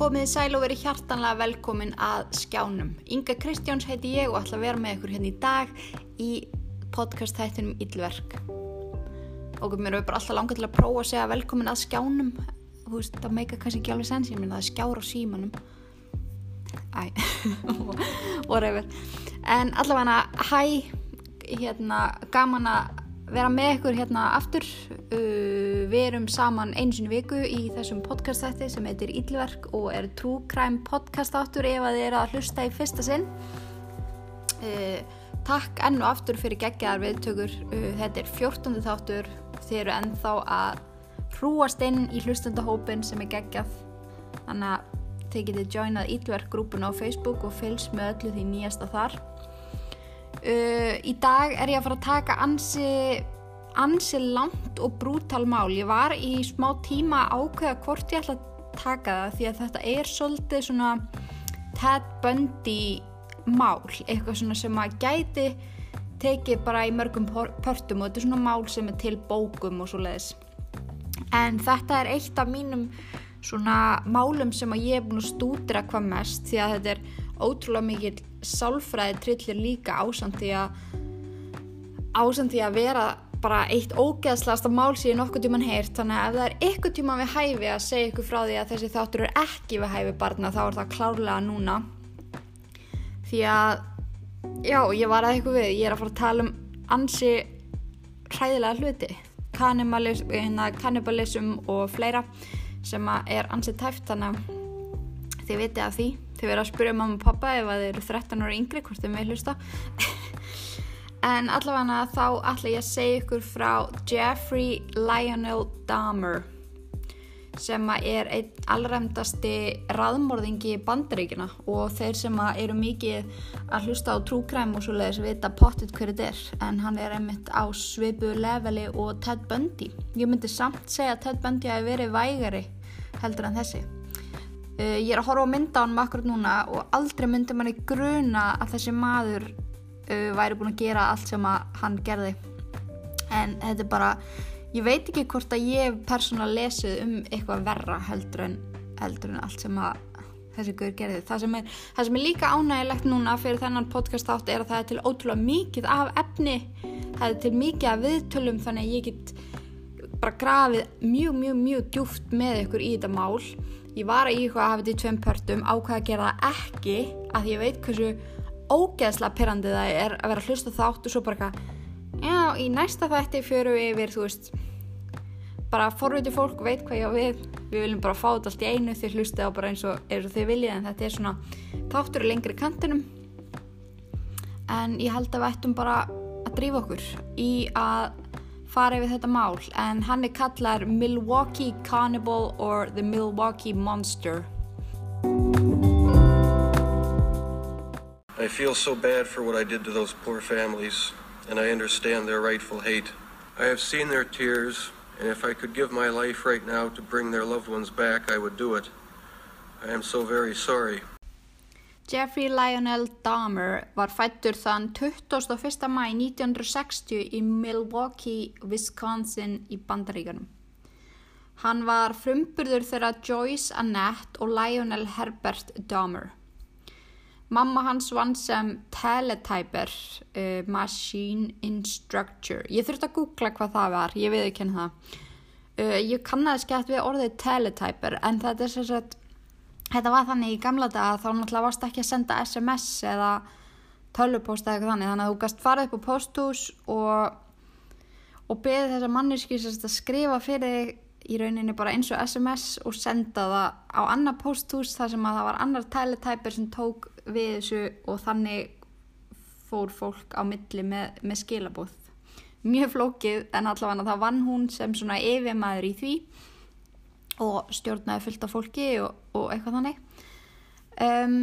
Komið sæl og verið hjartanlega velkomin að skjánum. Inga Kristjáns heiti ég og ætla að vera með ykkur hérna í dag í podcast þættinum Íllverk. Og mér hefur bara alltaf langað til að prófa að segja velkomin að skjánum. Þú veist, það meika kannski ekki alveg sens, ég minna það er skjár á símanum. Æ, whatever. En allavega hæ, hérna, gaman að vera með ykkur hérna aftur. Uh, við erum saman einu sinni viku í þessum podcast þætti sem heitir Íllverk og er True Crime podcast áttur ef að þið eru að hlusta í fyrsta sinn. Uh, takk enn og aftur fyrir geggjaðar viðtökur. Uh, þetta er 14. þáttur. Þið eru ennþá að hrúast inn í hlustandahópin sem er geggjað. Þannig að þið getið joinað Íllverk grúpun á Facebook og fylgst með öllu því nýjasta þar. Uh, í dag er ég að fara að taka ansi, ansi langt og brútal mál. Ég var í smá tíma ákveða hvort ég ætla að taka það því að þetta er svolítið svona Ted Bundy mál. Eitthvað svona sem að gæti tekið bara í mörgum pörtum og þetta er svona mál sem er til bókum og svo leiðis. En þetta er eitt af mínum svona málum sem að ég er búin að stúdra hvað mest því að þetta er ótrúlega mikið sálfræði trillir líka ásand því að ásand því að vera bara eitt ógeðslasta mál sem ég nokkuð tíman heyrt. Þannig að ef það er ykkur tíman við hæfi að segja ykkur frá því að þessi þáttur er ekki við hæfi barna þá er það klárlega núna. Því að já, ég var að eitthvað við ég er að fara að tala um ansi hræðilega hluti. Kannibalism hérna, og fleira sem er ansi tæft þannig að þið viti að því. Þið verða að spyrja mamma og pappa ef þið eru 13 ára yngri hvort þið með hlusta en allavega þá ætla ég að segja ykkur frá Jeffrey Lionel Dahmer sem er einn allræmdasti raðmorðingi bandaríkina og þeir sem eru mikið að hlusta á trúkræm og svo leiðis vita pottit hverju þetta er. En hann er einmitt á svipu leveli og Ted Bundy. Ég myndi samt segja að Ted Bundy hafi verið vægari heldur en þessi. Uh, ég er að horfa á mynda á hann akkurat núna og aldrei myndi manni gruna að þessi maður uh, væri búin að gera allt sem hann gerði en þetta er bara ég veit ekki hvort að ég persónulega lesið um eitthvað verra heldur en, heldur en allt sem að þessi guður gerði. Það sem, er, það sem er líka ánægilegt núna fyrir þennan podcast átt er að það er til ótrúlega mikið af efni, það er til mikið af viðtölum þannig að ég get bara grafið mjög, mjög, mjög djúft með ykkur í þetta mál. Ég var að í eitthvað að hafa þetta í tveim pörtum, ákvæða að gera það ekki að ég veit hversu ógeðslega pyrrandið það er að vera að hlusta þátt og svo bara eitthvað já, í næsta þætti fjöru við yfir, þú veist bara forviti fólk veit hvað ég á við. Við viljum bara fá þetta allt í einu því hlusta á bara eins og, eins og þið viljið en þetta er svona þáttur lengri kantinum. En ég held að við ættum bara að drífa okkur í að fara yfir þetta mál. En hann er kallar Milwaukee Cannibal or the Milwaukee Monster I feel so bad for what I did to those poor families and I understand their rightful hate. I have seen their tears, and if I could give my life right now to bring their loved ones back, I would do it. I am so very sorry. Jeffrey Lionel Dahmer var fættur þann 21. mæ 1960 í Milwaukee, Wisconsin í Bandaríkanum. Hann var frumburður þeirra Joyce Annette og Lionel Herbert Dahmer. Mamma hans vann sem teletyper, uh, machine instructor. Ég þurfti að googla hvað það var, ég veið ekki henni það. Uh, ég kannast gett við orðið teletyper en þetta er svo að þetta var þannig í gamla daga þá náttúrulega varst ekki að senda SMS eða tölvuposta eða eitthvað þannig þannig að þú gæst farið upp á posthús og, og beðið þessa manneski að skrifa fyrir þig í rauninni bara eins og SMS og senda það á annar posthús þar sem að það var annar teletyper sem tók við þessu og þannig fór fólk á milli með, með skilabóð. Mjög flókið en allavega það vann hún sem svona yfirmæður í því og stjórnaði fullt af fólki og, og eitthvað þannig. Um,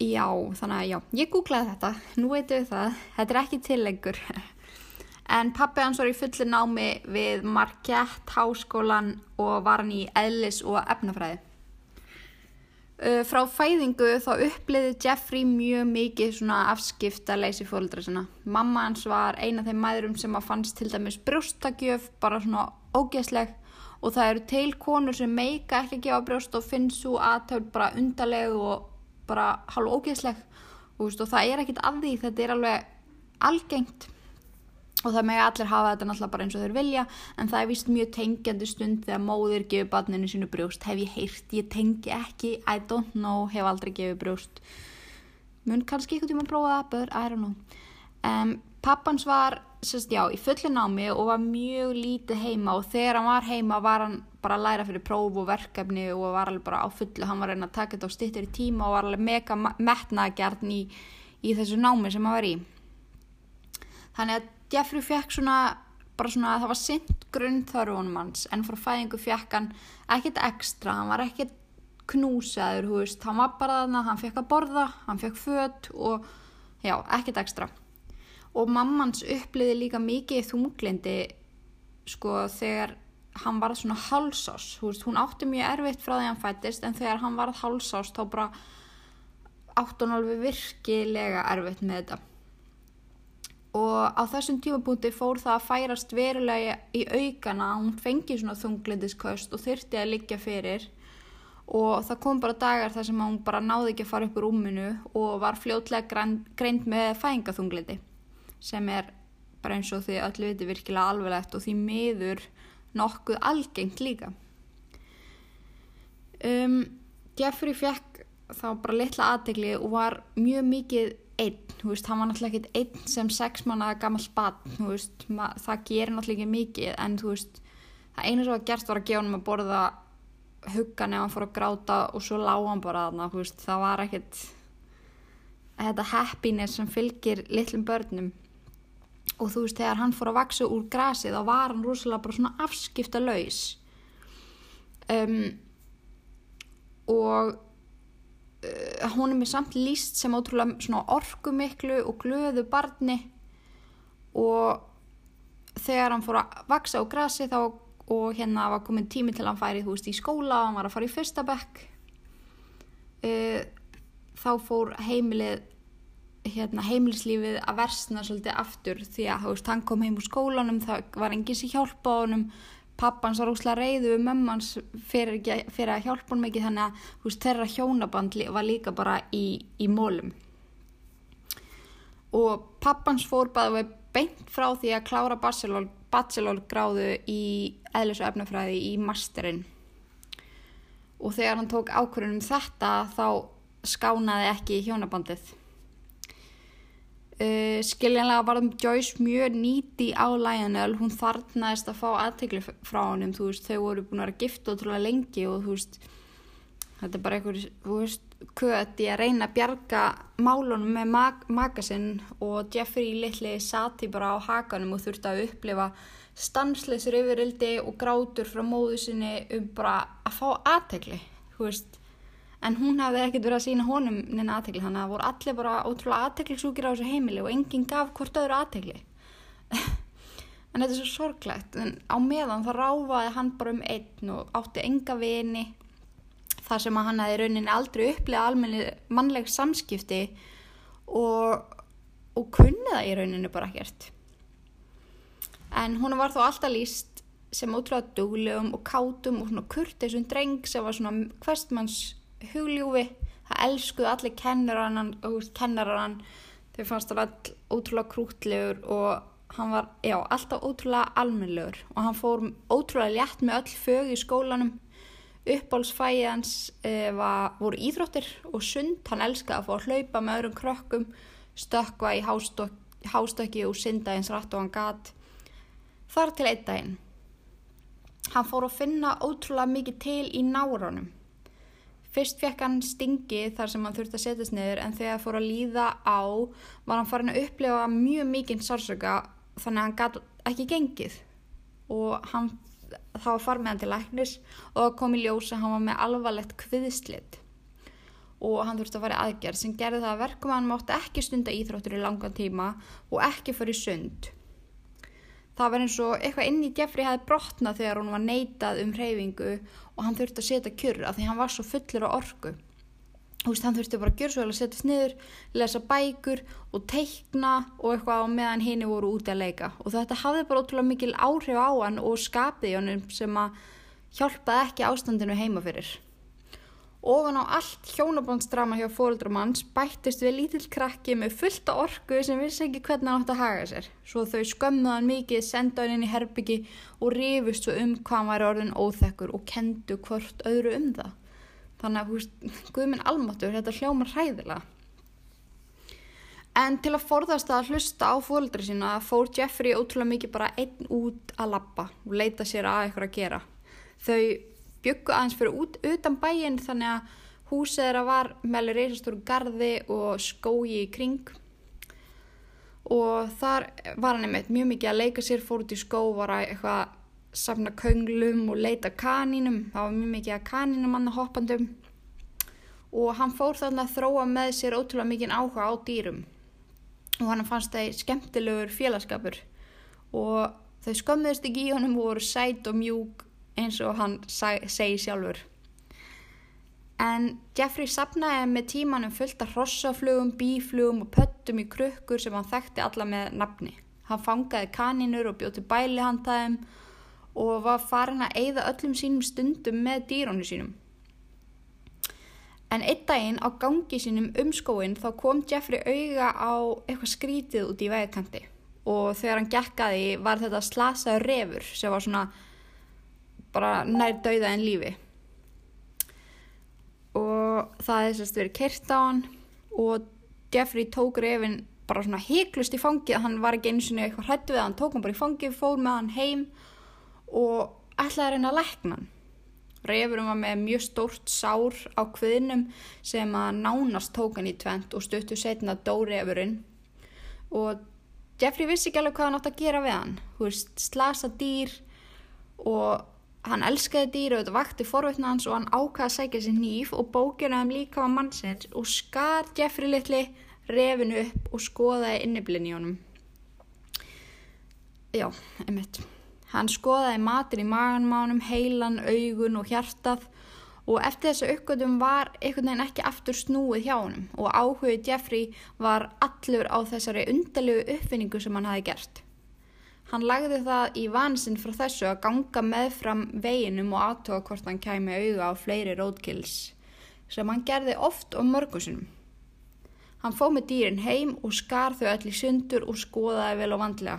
já, þannig að já, ég googlaði þetta, nú veitum við það, þetta er ekki til lengur en pappi hans var í fulli námi við Marquette háskólan og var hann í eðlis og efnafræði. Uh, frá fæðingu þá uppliði Jeffrey mjög mikið svona afskipta leysi fólkdra sinna. Mamma hans var eina af þeim mæðurum sem að fannst til dæmis brjóstakjöf, bara svona ógeðsleg. Og það eru til konur sem meika ekki gefa brjóst og finnst svo aðtöld bara undarleg og bara hálf ógeðsleg. Og, og það er ekkit af því, þetta er alveg algengt og það með allir hafa þetta náttúrulega bara eins og þeir vilja en það er vist mjög tengjandi stund þegar móðir gefur barninu sínu brjóst. Hef ég heyrt, ég tengi ekki I don't know, hef aldrei gefið brjóst. Mun kannski ykkur tíma að prófa það but I don't know. Um, pappans var, sérst já, í fullu námi og var mjög lítið heima og þegar hann var heima var hann bara að læra fyrir próf og verkefni og var alveg bara á fullu, hann var reyna að taka þetta á stittur í tíma og var alveg mega metnaðgjarn í, í þessu námi sem hann var í. Þannig að Jeffrey fekk svona bara svona að það var sint grunnþörfunum hans en frá fæðingu fekk hann ekkert ekstra, hann var ekkert knúsaður, hú veist, hann var bara þarna hann fekk að borða, hann fekk född og já, ekkert ekstra. Og mammans uppliði líka mikið þunglindi sko þegar hann var svona hálsás, hú veist, hún átti mjög erfitt frá því hann fættist en þegar hann var hálsás þá bara átti hann alveg virkilega erfitt með þetta og á þessum tímapunkti fór það að færast verulega í aukana hún fengi svona þunglindiskost og þyrti að liggja fyrir. Og það kom bara dagar þar sem hún bara náði ekki að fara upp úr rúminu og var fljótlega greint með fæingaþunglindi sem er bara eins og því öllu viti virkilega alveglegt og því miður nokkuð algengt líka. Um, Jeffrey fekk þá bara litla aðtegli og var mjög mikið einn, þú veist, hann var náttúrulega ekkit einn sem sex manna gammal bann, þú veist, það gerir náttúrulega ekki mikið en þú veist, það einu sem var gert var að gefa hann að borða huggan ef hann fór að gráta og svo lág hann bara þarna, þú veist, það var ekkit þetta happiness sem fylgir litlum börnum. Og þú veist, þegar hann fór að vaksa úr grasi þá var hann rosalega bara svona afskipta laus um, og uh, hún er mér samt líst sem ótrúlega orkumiklu og glöðu barni. Og þegar hann fór að vaksa á grasi þá og hérna var komin tími til hann færi þú veist í skóla og hann var að fara í fyrsta bekk. Uh, þá fór heimilið hérna, heimilislífið að versna svolítið aftur því að veist, hann kom heim úr skólanum það var enginn sem hjálpa honum pappans var úslega reyðu við mömmans fyrir, fyrir að hjálpa hún mikið þannig að veist, þeirra hjónaband var líka bara í, í mólum og pappans fór bara beint frá því að klára bachelor gráðu í eðlis og efnafræði í masterinn. Og þegar hann tók ákvörðunum þetta þá skánaði ekki hjónabandið Uh, skiljanlega var Joyce mjög nýti á Lionel, hún þarnaðist að fá aðtegli frá honum, þú veist, þau voru búin að vera gift ótrúlega lengi og þú veist, þetta er bara einhver, þú veist, köti að reyna að bjarga málunum með mag magasinn og Jeffrey litli sati bara á hakanum og þurfti að upplifa stansleisur yfirildi og grátur frá móðu sinni um bara að fá aðtegli, þú veist, en hún hafði ekkert verið að sína honum neina aðtegli þannig að það voru allir bara ótrúlega aðteglisúkir á þessu heimili og enginn gaf hvort öðru aðtegli en þetta er svo sorglegt en á meðan það ráfaði hann bara um einn og átti enga vini þar sem hann hefði rauninni aldrei upplegað almenni mannleg samskipti og, og kunni það í rauninni bara ekkert. En hún var þó alltaf líst sem ótrúlega duglegum og kátum og svona kurtisum dreng sem var svona hverstmanns hugljúfi það elskuðu allir kennarann kennarann, þau fannst það all ótrúlega krútlegur og hann var, já, alltaf ótrúlega almenlegur og hann fór ótrúlega létt með öll fög í skólanum. Uppbólsfæði hans e, var, voru íþróttir og sund. Hann elskaði að fá að hlaupa með öðrum krökkum stökka í hástökki og synda eins rætt og hann gat. Þar til einn daginn. Hann fór að finna ótrúlega mikið til í náranum Fyrst fekk hann stingi þar sem hann þurfti að setjast niður en þegar það fór að líða á var hann farin að upplefa mjög mikinn sársöka þannig að hann gæti ekki gengið. Og hann, þá farið með hann til læknis og kom í ljós að hann var með alvarlegt kviðslit. Og hann þurfti að fara í aðgerð sem gerði það að verkum að hann mátti ekki stunda íþróttur í langan tíma og ekki fyrir sund það var eins og eitthvað inn í Jeffrey hefði brotnað þegar hún var neitað um hreyfingu og hann þurfti að setja kjur af því hann var svo fullur á orgu þú veist, hann þurfti bara að gjör svo að setja sniður lesa bækur og teikna og eitthvað á meðan henni voru úti að leika og þetta hafði bara ótrúlega mikil áhrif á hann og skapið í honum sem að hjálpaði ekki ástandinu heima fyrir. Ofan á allt hjónabóndsdrama hjá fóruldrum hans bættist við lítill krakki með fullta orku sem vissi ekki hvernig hann átt að haga sér. Svo þau skömmuði hann mikið, senda hann inn í herbyggi og rifust svo um hvað hann væri orðin óþekkur og kendu hvort öðru um það. Þannig að, hú veist, guðminn almatur, þetta hljómar hræðilega. En til að forðast að hlusta á fóruldri sína fór Jeffrey ótrúlega mikið bara einn út að lappa og leita sér að eitthvað að gera. Þau byggu aðeins fyrir út utan bæinn þannig að húsið þeirra var meðlega reysastóru gardi og skói í kring. Og þar var hann einmitt mjög mikið að leika sér, fór út í skó, var að eitthvað safna könglum og leita kanínum, það var mjög mikið að kanínum hann hoppandum. Og hann fór þannig að þróa með sér ótrúlega mikið áhuga á dýrum. Og hann fannst það skemmtilegur félagskapur. Og þau skömmiðist ekki í honum og voru sæt og mjúk eins og hann segi sjálfur. En Jeffrey sapnaði með tímanum fullt af hrossaflugum, bíflugum og pöttum í krukkur sem hann þekkti alla með nafni. Hann fangaði kaninur og bjóti bæli handæðum og var farin að eigða öllum sínum stundum með dýrónu sínum. En einn daginn á gangi sínum um skóin þá kom Jeffrey auga á eitthvað skrítið út í vegakanti og þegar hann gekkaði var þetta slasaður refur sem var svona bara nær dauða en lífi. Og það er sérst verið kert á hann og Jeffrey tók reyfin bara svona heiklust í fangið. Hann var ekki eins og eitthvað hrættu við hann tók hann bara í fangið, fór með hann heim og ætlaði að reyna að lækna hann. Reyfurum var með mjög stórt sár á kviðnum sem að nánast tók hann í tvent og stuttu setna dó reyfurinn og Jeffrey vissi ekki alveg hvað hann átt að gera við hann. Veist, slasa dýr og Hann elskaði dýra og þetta vakti forveitna hans og hann ákvaði að sækja sér nýf og bókina um líka var mannsins og skar Jeffrey litli refinu upp og skoðaði inniblinn í honum. Já, einmitt. Hann skoðaði matur í maganmánum, heilan, augun og hjartað og eftir þessu uppgötum var einhvern veginn ekki aftur snúið hjá honum og áhugið Jeffrey var allur á þessari undarlegu uppfinningu sem hann hafi gert. Hann lagði það í vansinn frá þessu að ganga meðfram veginum og aðtóa hvort hann kæmi auða á fleiri roadkills sem hann gerði oft og mörgusinum. Hann fóð með dýrin heim og skar þau öll í sundur og skoðaði vel og vandlega.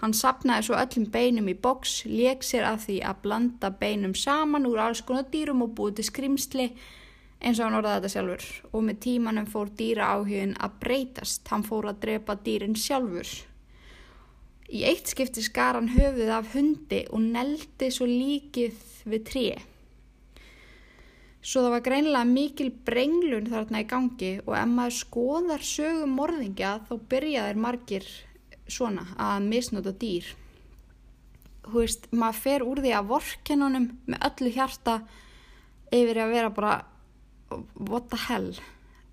Hann sapnaði svo öllum beinum í boks, leik sér að því að blanda beinum saman úr alls konar dýrum og búið til skrimsli eins og hann orðaði þetta sjálfur og með tímanum fór dýra áhugin að breytast, hann fór að drepa dýrin sjálfur. Í eitt skipti skar hann höfuð af hundi og neldi svo líkið við tré. Svo það var greinlega mikil brenglun þarna í gangi og ef maður skoðar sögum morðingja þá byrjaðir margir svona að misnóta dýr. Þú veist, maður fer úr því að vorkenunum með öllu hjarta yfir að vera bara what the hell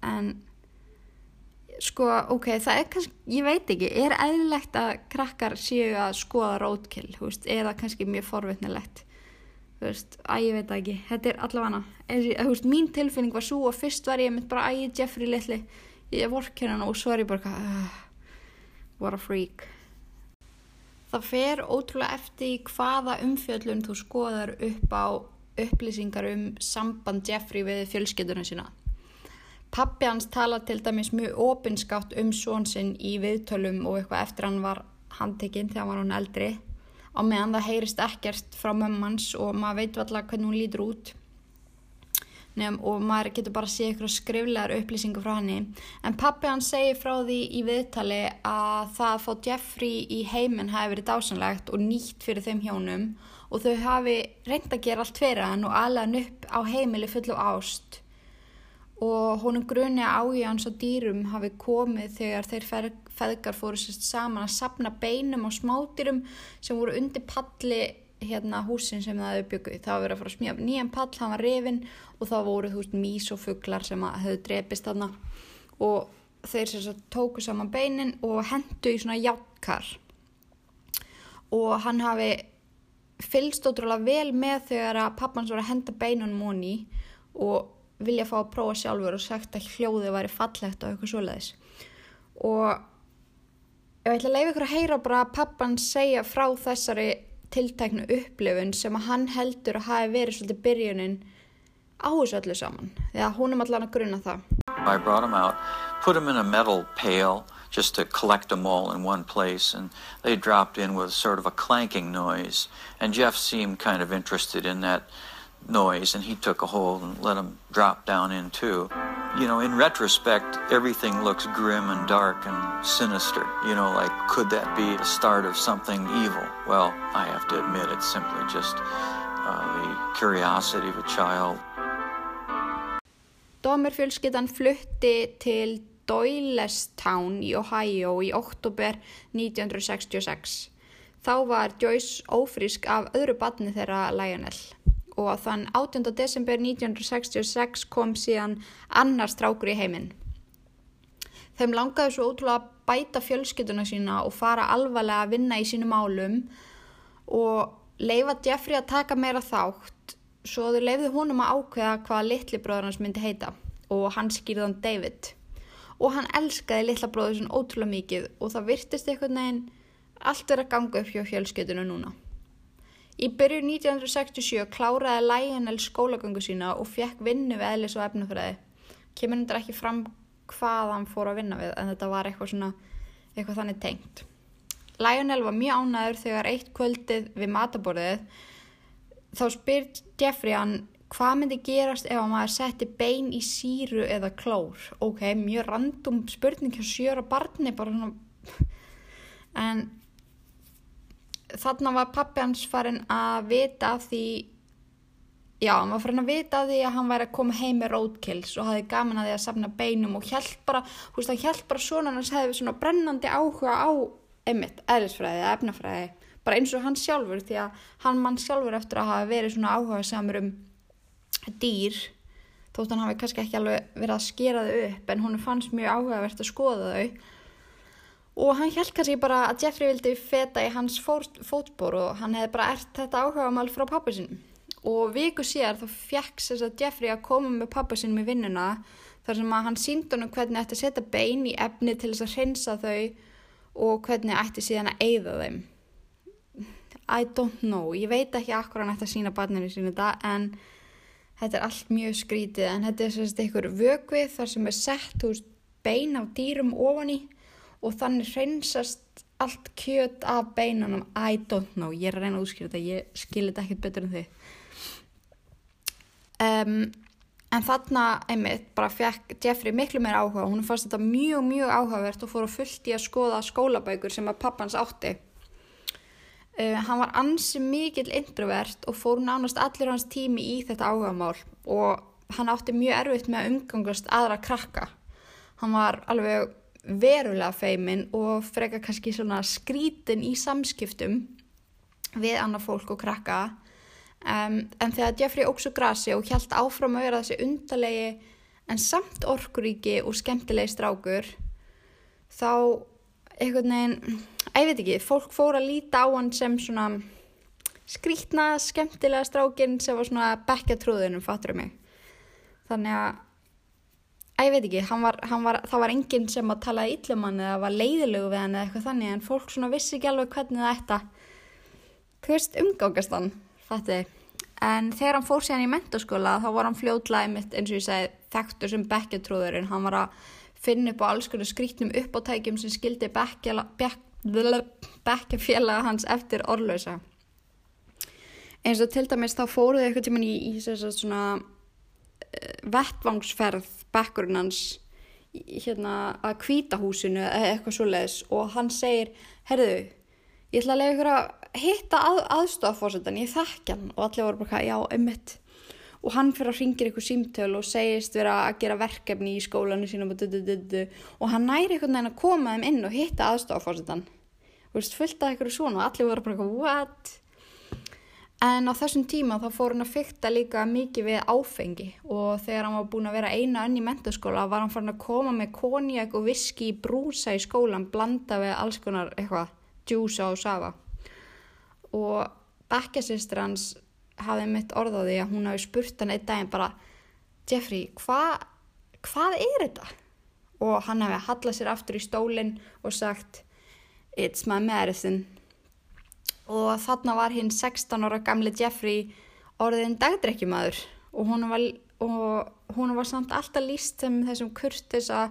en sko, ok, það er kannski, ég veit ekki, er eðlilegt að krakkar séu að skoða rótkill, þú veist, eða kannski mjög forvitnilegt, þú veist, að ég veit ekki, þetta er allavega, þú veist, mín tilfinning var svo og fyrst var ég mynd bara að ég Jeffrey litli, ég er vorkirinn og svo er ég bara, uh, what a freak. Það fer ótrúlega eftir hvaða umfjöldun þú skoðar upp á upplýsingar um samband Jeffrey við fjölskyldunum sína. Pappi hans tala til dæmis mjög opinskátt um svonsinn í viðtölum og eitthvað eftir hann var handtekinn þegar hann var hann eldri. Á meðan það heyrist ekkert frá mömmans og maður veit alltaf hvernig hún lítur út. Nefn, og maður getur bara að sé eitthvað skriflegar upplýsingu frá henni. En pappi hann segir frá því í viðtali að það að fá Jeffrey í heiminn hafi verið dásanlegt og nýtt fyrir þeim hjónum og þau hafi reynd að gera allt fyrir hann og alveg upp á heimili fullu ást og honum grunni að áhuga hans á dýrum hafi komið þegar þeir feðgar fóru sérst saman að sapna beinum á smádýrum sem voru undir palli hérna húsin sem það hefur byggðið. Það var verið að fara að smíða nýjan pall, hann var rifin og það voru þú veist mís og fugglar sem hefðu drepist þarna og þeir sérst tóku saman beinin og hendu í svona játkar og hann hafi fylgst ótrúlega vel með þegar að pappans voru að henda beinunum honi og vilja fá að prófa sjálfur og sagt að hljóðið væri fallegt og eitthvað svoleiðis og ég ætla að leiða ykkur að heyra bara að pappan segja frá þessari tiltæknu upplifun sem að hann heldur að hafi verið svolítið byrjunin á þessu öllu saman. Þegar hún er allan að gruna það. I brought them out, put them in a metal pail just to collect them all in one place, and they dropped in with sort of a clanking noise. And Jeff seemed kind of interested in that noise, and he took a hold and let them drop down in too. You know, in retrospect, everything looks grim and dark and sinister. You know, like, could that be the start of something evil? Well, I have to admit, it's simply just uh, the curiosity of a child. Dómer fjölskyldan flutti til Doylestown í Ohio í oktober 1966. Þá var Joyce ófrísk af öðru batni þeirra Lionel og þann 18. desember 1966 kom síðan annar strákur í heiminn. Þeim langaði svo ótrúlega að bæta fjölskylduna sína og fara alvarlega að vinna í sínu málum og leifa Jeffrey að taka meira þátt svo þau leifðu honum að ákveða hvaða litli bróður hans myndi heita og hann skýrði hann David og hann elskaði litla bróður svona ótrúlega mikið og það virtist eitthvað neginn allt er að ganga upp hjá fjölskyldinu núna. Í byrju 1967 kláraði Lionel skólagöngu sína og fekk vinnu við eðlis og efnafræði. Kemur hendur ekki fram hvað hann fór að vinna við en þetta var eitthvað svona eitthvað þannig tengt. Lionel var mjög ánæður þegar eitt kvöldið við mataborðið þá spyr Jeffrey hann hvað myndi gerast ef maður setti bein í síru eða klór ok, mjög random spurning hjá sjöra barni bara svona en þarna var pappi hans farin að vita af því já, hann var farin að vita af því að hann væri að koma heim með roadkills og hafði gaman að því að safna beinum og hjælt bara, hú veist, hann hjælt bara svona hans hefði svona brennandi áhuga á einmitt, eðlisfræði, efnafræði bara eins og hann sjálfur því að hann mann sjálfur eftir að hafa verið svona áhuga samur um dýr þótt hann hafi kannski ekki alveg verið að skera þau upp en hún fannst mjög áhugavert að skoða þau og hann held kannski bara að Jeffrey vildi feta í hans fótbor og hann hefði bara ert þetta áhugamál frá pappa sinum og viku síðar þá fekk þess að Jeffrey að koma með pappa sinum í vinnuna þar sem að hann sínd honum hvernig ætti að setja bein í efni til þess að hreinsa þau og hvernig ætti síðan að eigða þeim. I don't know, ég veit ekki akkur hann ætti að sína barninu sínu þetta en þetta er allt mjög skrítið. En þetta er sérst einhver vögvið þar sem er sett úr bein af dýrum ofan í og þannig hreinsast allt kjöt af beinanum I don't know, ég er að reyna að útskýra þetta. Ég skilir þetta ekkert betur en þið. Um, en þarna einmitt bara fekk Jeffrey miklu meira áhuga. Hún fannst þetta mjög mjög áhugavert og fór að fullt í að skoða skólabækur sem að pappans átti. Uh, hann var ansi mikill introvert og fór nánast allir hans tími í þetta áhugamál. Og hann átti mjög erfitt með að umgangast aðra krakka. Hann var alveg verulega feimin og freka kannski svona skrítin í samskiptum við annað fólk og krakka. Um, en þegar Jeffrey óksu grasi og hjælt áfram að vera þessi undalegi en samt orkuríki og skemmtilegi strákur þá einhvern veginn ég veit ekki, fólk fór að líta á hann sem svona skrítna, skemmtilega strákinn sem var svona bekka trúðunum, fattur um mig. Þannig að, ég veit ekki, var, var, það var enginn sem að tala íllum hann eða var leiðilegu við hann eða eitthvað þannig en fólk svona vissi ekki alveg hvernig það ætta, þú veist, umgákast hann, fattu þið. En þegar hann fór síðan í mentaskóla þá var hann fljótlaði mitt eins og ég segi þekktur sem bekka trúðurinn, hann var að finna upp á alls konar skrítnum uppátækjum sem skildi bekkjafélaga hans eftir orðlösa eins og til dæmis þá fóruðu eitthvað tíman í, í svona vettvangsferð bekkurinn hérna að kvítahúsinu eða eitthvað svo leiðis og hann segir herðu, ég ætla að lega ykkur að hitta að, aðstofafórsetan ég þekkja hann. Og allir voru bara já, ummitt og hann fyrir að ringja ykkur símtöl og segist vera að gera verkefni í skólanu sínum og, og hann næri einhvern veginn að koma þeim inn og hitta aðstofafórsetan og veist, fullt af ykkur svona. Og allir voru bara what en á þessum tíma þá fór hann að fykta líka mikið við áfengi og þegar hann var búin að vera eina önn í mentaskóla var hann farin að koma með konjak og viski í brúsa í skólan blanda við alls konar eitthvað djúsa og safa og bekkjasistur hans hafði mitt orðaði að hún hafi spurt hann einn daginn bara Jeffrey, hva, hvað er þetta? Og hann hafi hallað sér aftur í stólinn og sagt It's my medicine og þarna var hinn 16 ára gamli Jeffrey orðin dagdrekkjumadur og hún var, og hún var samt alltaf líst sem þessum kurtisa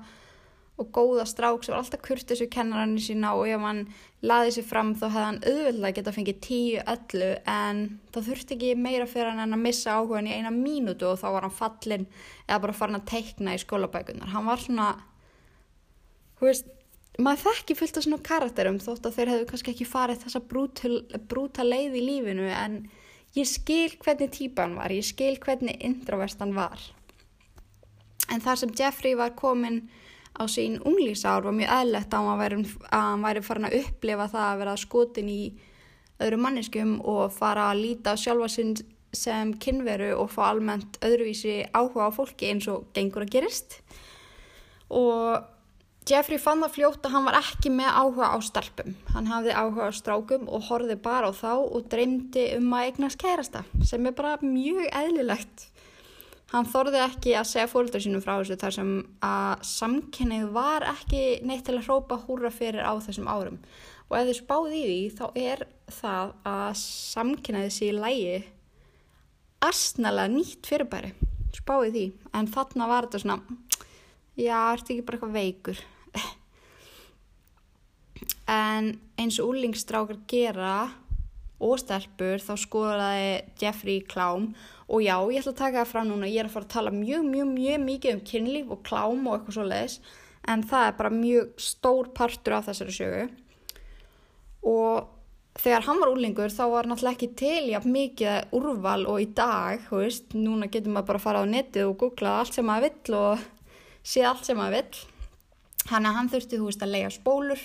og góða strák sem var alltaf kurtisu kennarannu sína. Og ef hann laði sér fram þá hefði hann auðvitað geta fengið tíu öllu. En það þurfti ekki meira fyrir hann en að missa áhugan í eina mínútu og þá var hann fallin eða bara farin að teikna í skólabækunar. Hann var svona, hú veist, maður þekki fullt af svona karakterum þótt að þeir hefðu kannski ekki farið þessa brúta, leið í lífinu en ég skil hvernig típan var, ég skil hvernig introverstan var. En þar sem Jeffrey var komin á sín unglísár var mjög eðlegt að hann væri, væri farin að upplifa það að vera skotin í öðru manneskum og fara að líta sjálfa sinn sem kynveru og fá almennt öðruvísi áhuga á fólki eins og gengur að gerist og Jeffrey fann það fljótt að hann var ekki með áhuga á stelpum. Hann hafði áhuga á strákum og horfið bara á þá og dreymdi um að eignast kærasta sem er bara mjög eðlilegt. Hann þorði ekki að segja fólkdur sínum frá þessu þar sem að samkynnið var ekki neitt til að hrópa húra fyrir á þessum árum. Og ef þið spáði í því þá er það að samkynnið sé í lægi astnalega nýtt fyrirbæri. Spáði því. En þarna var þetta svona, já, ertu ekki bara eitthvað veikur. En eins og úlingstrákar gera og stelpur þá skoðaði Jeffrey klám. Og já, ég ætla að taka það frá núna, ég er að fara að tala mjög, mjög, mjög mikið um kynlíf og klám og eitthvað svo leiðis, en það er bara mjög stór partur af þessari sögu. Og þegar hann var úrlingur þá var náttúrulega ekki til jafn mikið úrval og í dag, þú veist, núna getur maður bara að fara á netið og googla allt sem maður vill og sé allt sem maður vill, hann að hann þurfti, þú veist, að lega spólur,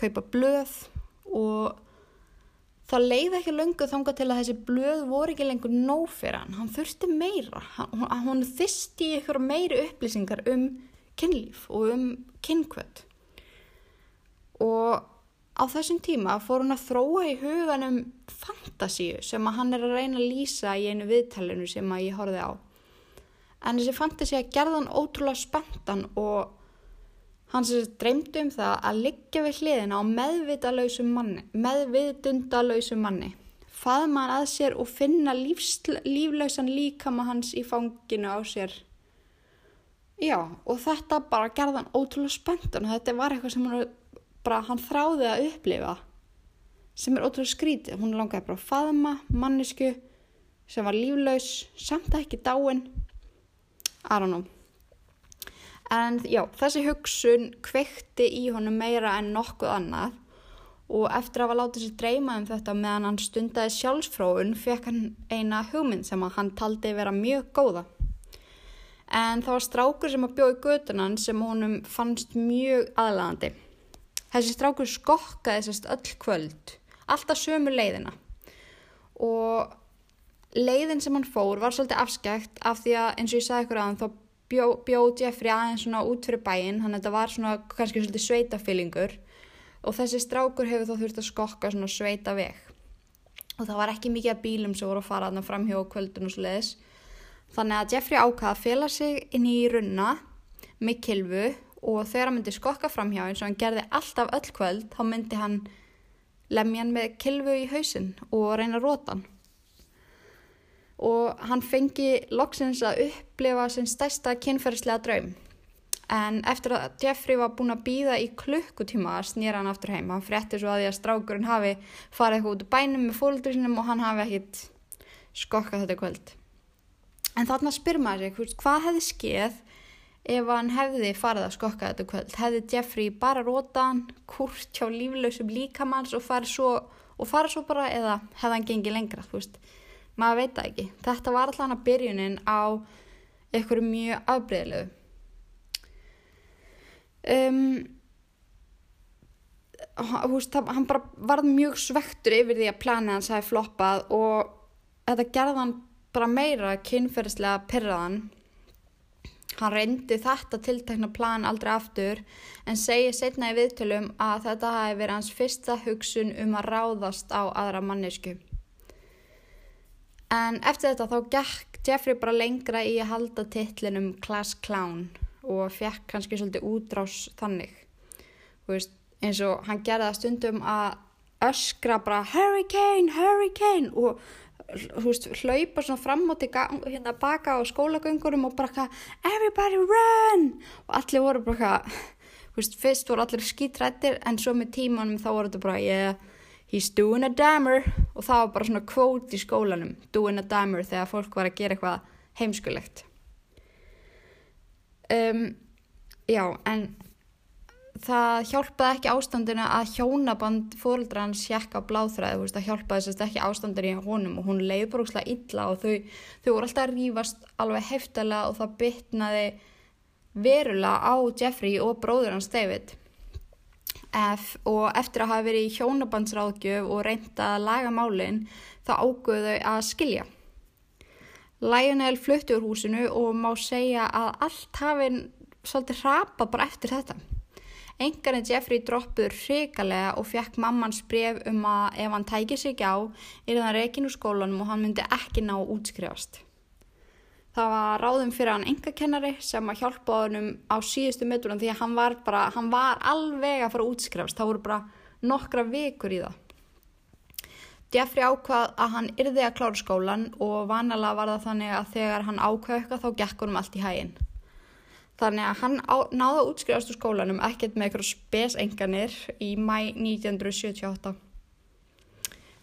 kaupa blöð og það leiði ekki löngu þanga til að þessi blöð voru ekki lengur nóg fyrir hann. Hann þurfti meira. Hann, hann þyrsti ykkur meiri upplýsingar um kynlíf og um kynkvöld. Og á þessum tíma fór hann að þróa í huganum fantasíu sem að hann er að reyna að lýsa í einu viðtælinu sem að ég horfið á. En þessi fantasíu gerði hann ótrúlega spenntan og Hann sem dreymdi um það að liggja við hliðina á manni, meðvitundalauðsum manni, faðma hann að sér og finna líflausan líkama hans í fanginu á sér. Já, og þetta bara gerði hann ótrúlega spenntan og þetta var eitthvað sem hann, bara, hann þráði að upplifa, sem er ótrúlega skrítið. Hún langaði bara að faðma mannisku sem var líflaus, samt ekki dáin, I don't know. En já, þessi hugsun kveikti í honum meira en nokkuð annað og eftir að hafa látið sér dreyma um þetta meðan hann stundaði sjálfsfróun fekk hann eina hugmynd sem hann taldi vera mjög góða. En það var strákur sem að bjóði götunan sem honum fannst mjög aðlæðandi. Þessi strákur skokkaði sérst öll kvöld, alltaf sömu leiðina og leiðin sem hann fór var svolítið afskækt af því að eins og ég sagði ykkur aðan þá bjó, bjóð Jeffrey aðeins svona út fyrir bæinn, hann þetta var svona kannski svolítið sveitafyllingur og þessi strákur hefur þá þurft að skokka svona sveita veg og það var ekki mikið bílum sem voru að fara þarna fram hjá kvöldun og sluðis þannig að Jeffrey ákvaða að fela sig inn í runna með kilvu og þegar hann myndi skokka fram hjá eins og hann gerði alltaf öll kvöld þá myndi hann lemja hann með kilvu í hausin og reyna rótan og hann fengi loksins að upplifa sin stærsta kynferðslega draum. En eftir að Jeffrey var búin að býða í klukkutíma snýra hann aftur heim. Hann frétti svo að því að strákurinn hafi farið út úr bænum með fólkdur sinum og hann hafi ekkit skokkað þetta kvöld. En þarna spyr maður sig, hvað hefði skeið ef hann hefði farið að skokka þetta kvöld? Hefði Jeffrey bara rótan, kurt hjá líflausum líkamanns og farið svo, og farið svo bara eða hefði hann gengið lengra, þú veist? Maður veit það ekki. Þetta var alltaf hann að byrjunin á einhverju mjög afbreyðlegu um, húst, hann bara varð mjög svektur yfir því að planið hans hafi floppað og þetta gerði hann bara meira kynferðislega perraðan hann reyndi þetta tiltekna plan aldrei aftur en segi setna í viðtölum að þetta hafi verið hans fyrsta hugsun um að ráðast á aðra mannesku En eftir þetta þá gekk Jeffrey bara lengra í að halda titlinum Class Clown og fekk kannski svolítið útrás þannig. Veist, eins og hann gerði það stundum að öskra bara hurricane, hurricane og þú veist, hlaupa svona fram og til hérna baka á skólagöngurum og bara everybody run og allir voru bara þú veist, fyrst voru allir skítrættir en svo með tímanum þá voru þetta bara yeah, he's doing a dammer. Og það var bara svona kvót í skólanum. Doing a dammer þegar fólk var að gera eitthvað heimskulegt. Um, já, en það hjálpaði ekki ástandinu að hjónaband fóröldra hans hjekka bláþræði, það hjálpaði sérst ekki ástandinu í honum og hún leiði bara illa og þau, þau voru alltaf að rýfast alveg heftalega og það bytnaði verulega á Jeffrey og bróður hans David F, og eftir að hafa verið í hjónabandsráðgjöf og reynda að laga málinn þá ágöðu þau að skilja Lionel flutti úr húsinu og má segja að allt hafi svolítið hrapa bara eftir þetta Engarinn Jeffrey droppuður hrikalega og fekk mammans bref um að ef hann tækir sig á er það reygin úr skólanum og hann myndi ekki ná útskrifast. Það var ráðum fyrir hann engakennari sem að hjálpa honum á síðustu mötunum því að hann var, bara, hann var alveg að fara að útskrifast. Það voru bara nokkra vikur í það. Jeffrey ákvað að hann yrði að klára skólan og vanalega var það þannig að þegar hann ákvað eitthvað þá gekk honum allt í hæginn. Þannig að hann á, náða að útskrifast úr skólanum ekkert með eitthvað spesenganir í mæ 1978.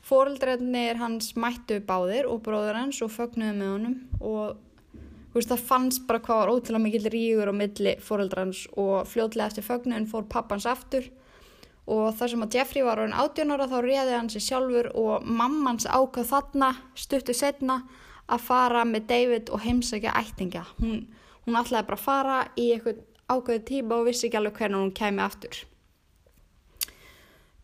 Fóreldreinir hans mættu báðir og bróður hans og fögnuðu með honum og veist, það fannst bara hvað var ótrúlega mikill rígur á milli fóreldrans og fljóðlega eftir fögnuðin fór pappans aftur og þar sem að Jeffrey var orðin 18 ára þá réði hann sér sjálfur og mammans ákvað þarna stuttu setna að fara með David og heimsækja ættinga. Hún Hún ætlaði bara að fara í eitthvað ákveðu tíma og vissi ekki alveg hvernig hún kemi aftur.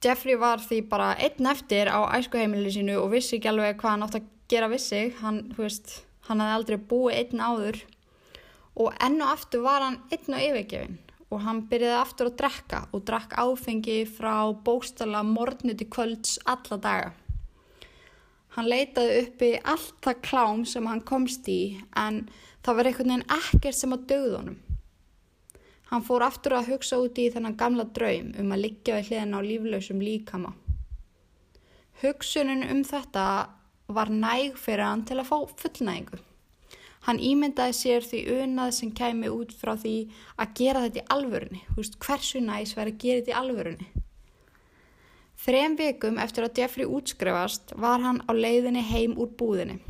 Jeffrey var því bara einn eftir á æskuheimilinu sínu og vissi ekki alveg hvað hann átt að gera vissi. Hann, veist, hann hafði aldrei búið einn áður og enn og aftur var hann einn og yfirgefin og hann byrjaði aftur að drekka og drakk áfengi frá bóstala morgnuti kvölds alla daga. Hann leitaði uppi allt það klám sem hann komst í en Það var einhvern veginn ekkert sem að dögða honum. Hann fór aftur að hugsa úti í þennan gamla draum um að liggja við hliðin á líflausum líkama. Hugsunin um þetta var næg fyrir hann til að fá fullnægingu. Hann ímyndaði sér því unað sem kæmi út frá því að gera þetta í alvörunni. Húst, hversu næs verið að gera þetta í alvörunni? Þrem vikum eftir að Jeffrey útskrefast var hann á leiðinni heim úr búðinni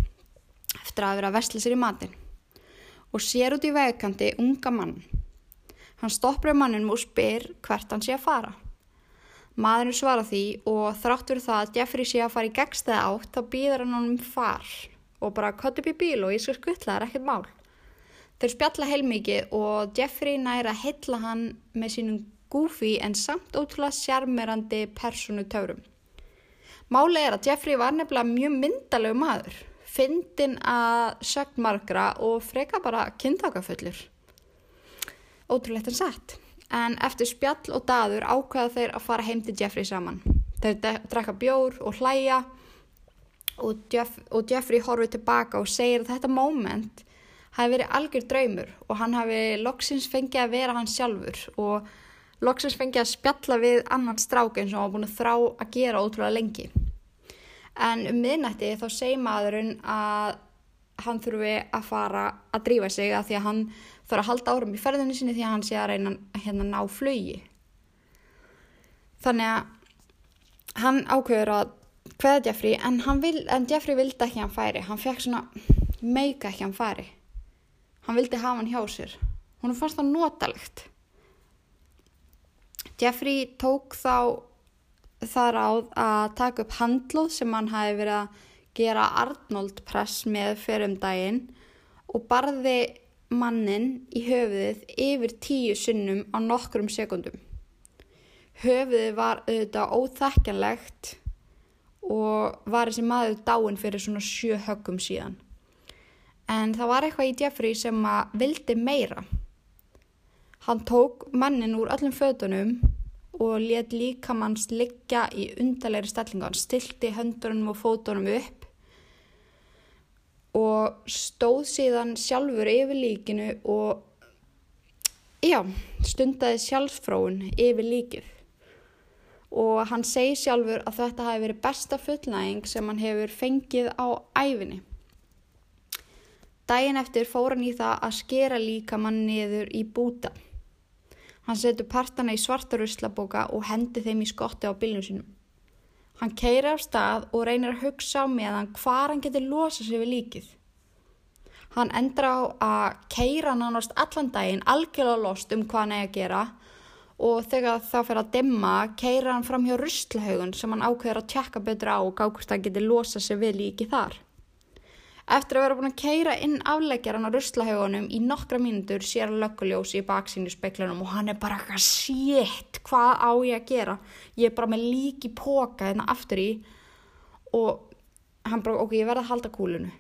eftir að vera að vestla sér í matin og sér út í vegkanti unga mann. Hann stoppur mannum og spyr hvert hann sé að fara. Maðurinn svara því og þráttur það að Jeffrey sé að fara í gegstæða átt þá býður hann honum far og bara kott upp í bíl og ég skal skutla það er ekkert mál. Þeir spjalla heilmikið og Jeffrey næra heilla hann með sínum gúfi en samt ótrúlega sjarmerandi personu törum. Máli er að Jeffrey var nefnilega mjög myndalegu maður fyndin að sögn margra og freka bara kynþákafullur. Ótrúlegt en satt. En eftir spjall og daður ákveða þeir að fara heim til Jeffrey saman. Þeir drekka bjór og hlæja og, Jeff, og Jeffrey horfið tilbaka og segir að þetta moment hafi verið algjör draumur og hann hafi loksins fengið að vera hann sjálfur og loksins fengið að spjalla við annan strákinn sem var búin að þrá að gera ótrúlega lengi en um miðnætti þá segir maðurinn að hann þurfi að fara að drífa sig að því að hann þarf að halda árum í ferðinu sinni því að hann sé að reyna hérna ná flögi þannig að hann ákveður að hvaða Jeffrey en, vil, en Jeffrey vildi ekki hann færi. Hann fekk svona meika ekki hann færi. Hann vildi hafa hann hjá sér. Hún fannst það notalegt. Jeffrey tók þá þar áð að taka upp handlóð sem hann hafi verið að gera Arnold press með fyrir um daginn og barði mannin í höfuðið yfir tíu sinnum á nokkrum sekundum. Höfuðið var auðvitað óþekkanlegt og var þessi maður dáin fyrir svona sjö höggum síðan. En það var eitthvað í Jeffrey sem að vildi meira. Hann tók mannin úr öllum fötunum og let líkamanns liggja í undarleiri stellinga. Hann stilti höndunum og fótunum upp og stóð síðan sjálfur yfir líkinu og já, stundaði sjálfsfróun yfir líkið. og hann segi sjálfur að þetta hafi verið besta fullnæging sem hann hefur fengið á æfinni. Dæin eftir fór hann í það að skera líka mann niður í búta. Hann setur partana í svartaruslabóka og hendi þeim í skotti á bylnum sínum. Hann keiri af stað og reynir að hugsa á meðan hvar hann getur losa sig við líkið. Hann endur á að keira nánast allan daginn algjörlega lost um hvað hann eigi að gera og þegar það fyrir að dimma keira hann fram hjá russlahaugun sem hann ákveður að tjekka betur á og gákust að geti losa sig við líki þar. Eftir að vera búin að keira inn afleggjaran á russlahaugunum í nokkra mínútur sér að lögguljósi í baksínu speiklanum og hann er bara eitthvað sétt, hvað á ég að gera? Ég er bara með líki póka hérna aftur í og hann bara, ok, ég verða að halda kúlunu.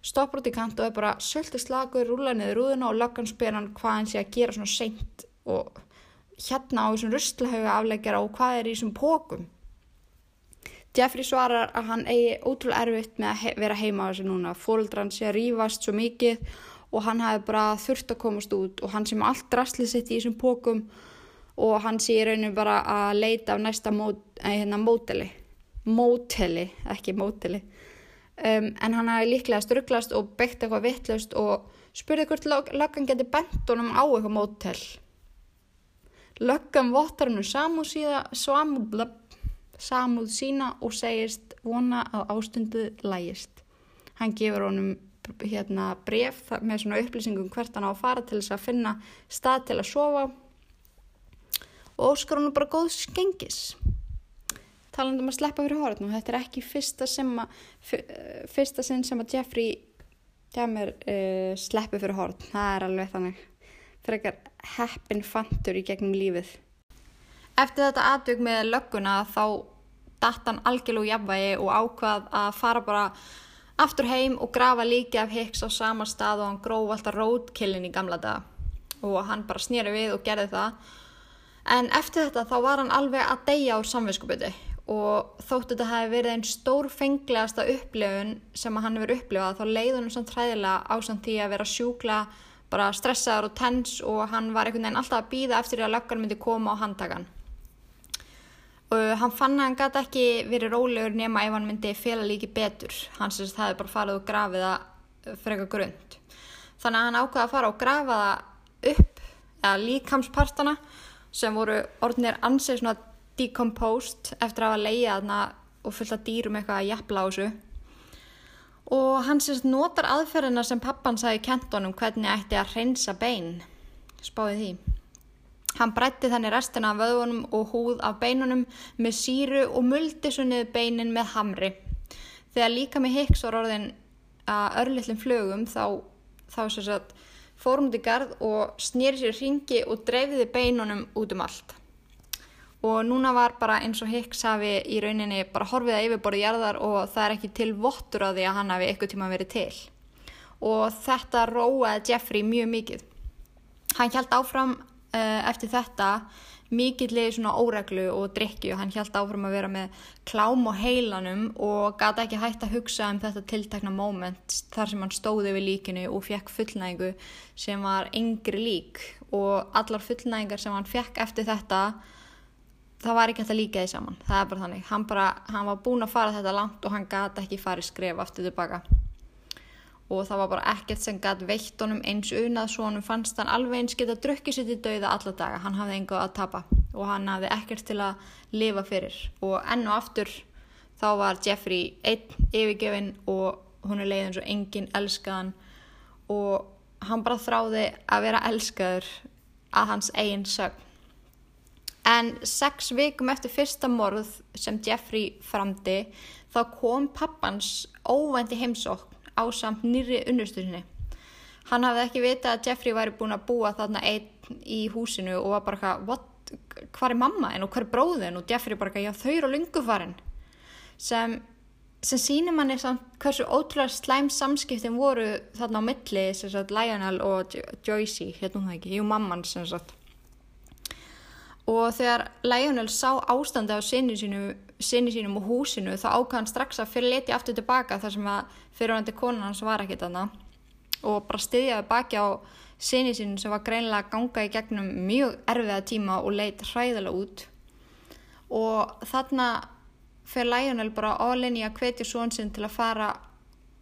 Stoppur út í kant og er bara söldi slagur, rúla niður rúðuna og löggan spyr hann hvað hann sé að gera svona seint og hérna á þessum russlahauga afleggjara og hvað er í þessum pókum. Jeffrey svarar að hann eigi ótrúlega erfitt með að vera heima á þessu núna. Fóldran sé að rýfast svo mikið og hann hafi bara þurft að komast út og hann sé með allt rastlið sitt í þessum pókum og hann sé í rauninu bara að leita af næsta mót, eh, hérna, móteli. Móteli, ekki móteli. Um, en hann hafi líklega strugglast og byggt eitthvað vittlust og spurði hvort löggan geti bent honum á eitthvað mótel. Löggan votar hann um samúð, síða, samúð, samúð sína og segist vona að ástundu lægist. Hann gefur honum hérna, bref með svona upplýsingum hvert hann á að fara til þess að finna stað til að sofa og óskar hann bara góð skengis. Talandum að sleppa fyrir hortn og þetta er ekki fyrsta, að, fyrsta sinn sem að Jeffrey Dahmer uh, sleppi fyrir hortn. Það er alveg þannig frekar heppin fantur í gegnum lífið. Eftir þetta atvögg með lögguna þá datt hann algjörlú jafnvægi og ákvað að fara bara aftur heim og grafa líki af Hicks á sama stað og hann gróf alltaf roadkillin í gamla daga og hann bara snýri við og gerði það. En eftir þetta þá var hann alveg að deyja á samvinskuputi og þóttu þetta hafi verið einn stór fenglegasta upplifun sem hann hefur upplifað þá leiðunum samt hræðilega á samt því að vera sjúkla bara stressaður og tens og hann var einhvern veginn alltaf að býða eftir að löggan myndi koma á handtakan. Og hann fann að hann gæti ekki verið rólegur nema ef hann myndi fela líki betur. Sérst að það bara farið og grafið það fyrir eitthvað grund. Þannig að hann ákvaði að fara og grafa það upp, eða líkamspartana sem voru orðinir ansið svona decomposed eftir að hafa leiðið þarna og fullt að dýrum eitthvað að jafla á þessu og hann sérst notar aðferðina sem pappan sagði kentonum hvernig ætti að hreinsa bein spáði því hann brætti þannig restina af vöðunum og húð af beinunum með síru og muldi svo niður beinin með hamri. Þegar líka með Hicks var orðin að örlillin flögum þá, þá sérst fórum út í gard og snýri sér hringi og dreifiði beinunum út um allt. Og núna var bara eins og Hicks hafi í rauninni bara horfið að yfirborði jarðar og það er ekki til vottur á því að hann hafi eitthvað tíma verið til. Og þetta róaði Jeffrey mjög mikið. Hann held áfram eftir þetta mikillir svona óreglu og drikki og hann held áfram að vera með klám og heilanum og gata ekki hægt að hugsa um þetta tiltakna moment þar sem hann stóði við líkinu og fekk fullnægingu sem var yngri lík. Og allar fullnægingar sem hann fekk eftir þetta það var ekki hægt að líka því saman. Það er bara þannig, hann, bara, hann var búin að fara þetta langt og hann gæti ekki farið skref aftur tilbaka og það var bara ekkert sem gæti veitt honum eins unað svo hann fannst hann alveg eins geta drukkið sér til dauða alla daga, hann hafði enga að tapa og hann hafði ekkert til að lifa fyrir. Og enn og aftur þá var Jeffrey einn yfirgefin og hún er leiðin svo enginn elskaðan. Og hann bara þráði að vera elskaður að hans eigin sögn. En sex vikum eftir fyrsta morð sem Jeffrey framdi þá kom pappans óvænt í heimsókn á samt nýri unnustursinni. Hann hafði ekki vitað að Jeffrey væri búin að búa þarna einn í húsinu og var bara hvað, er mamma en og hvað er bróðin og Jeffrey bara, já þau eru á lungufarin sem, sem sínir manni hversu ótrúlega slæm samskiptin voru þarna á milli, Lionel og Joycey, hérna hún það ekki, jú mamman sem sagt og þegar Lionel sá ástandi á sinni sínum, sinni sínum og húsinu þá ákvæði hann strax að fyrir leti aftur tilbaka þar sem að fyrirvændi konan hans var ekkit aðna og bara styðjaði baki á sinni sínum sem var greinlega að ganga í gegnum mjög erfiða tíma og leitt hræðilega út. Og þarna fyrir Lionel bara í að hvetja svon sinn til að fara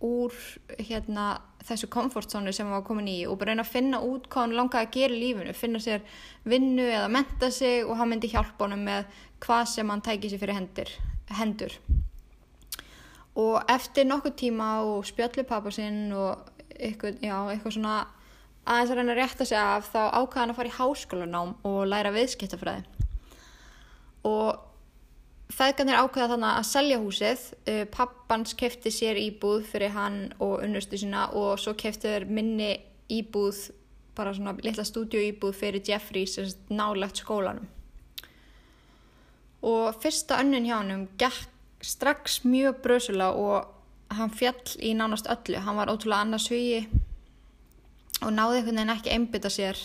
úr hérna þessu komfortzónu sem hann var komin í og bara reyna að finna út hvað hann langaði að gera í lífinu, finna sér vinnu eða menta sig og hann myndi hjálpa honum með hvað sem hann tæki sér fyrir hendur. hendur. Og eftir nokkuð tíma og spjallu pappa sinn og eitthvað, já, eitthvað svona aðeins að reyna að rétta sig af þá ákvaða hann að fara í háskólanám og læra viðskiptafræði. Og Feðgarnir ákveða þannig að selja húsið, uh, pappans kefti sér íbúð fyrir hann og unnustu sína og svo kefti þeir minni íbúð, bara svona litla stúdíu fyrir Jeffrey sem nálegt skólanum. Og fyrsta önnin hjá hann gekk strax mjög bröðsula og hann fjall í nánast öllu. Hann var ótrúlega annars hugi og náði einhvern veginn ekki einbytta sér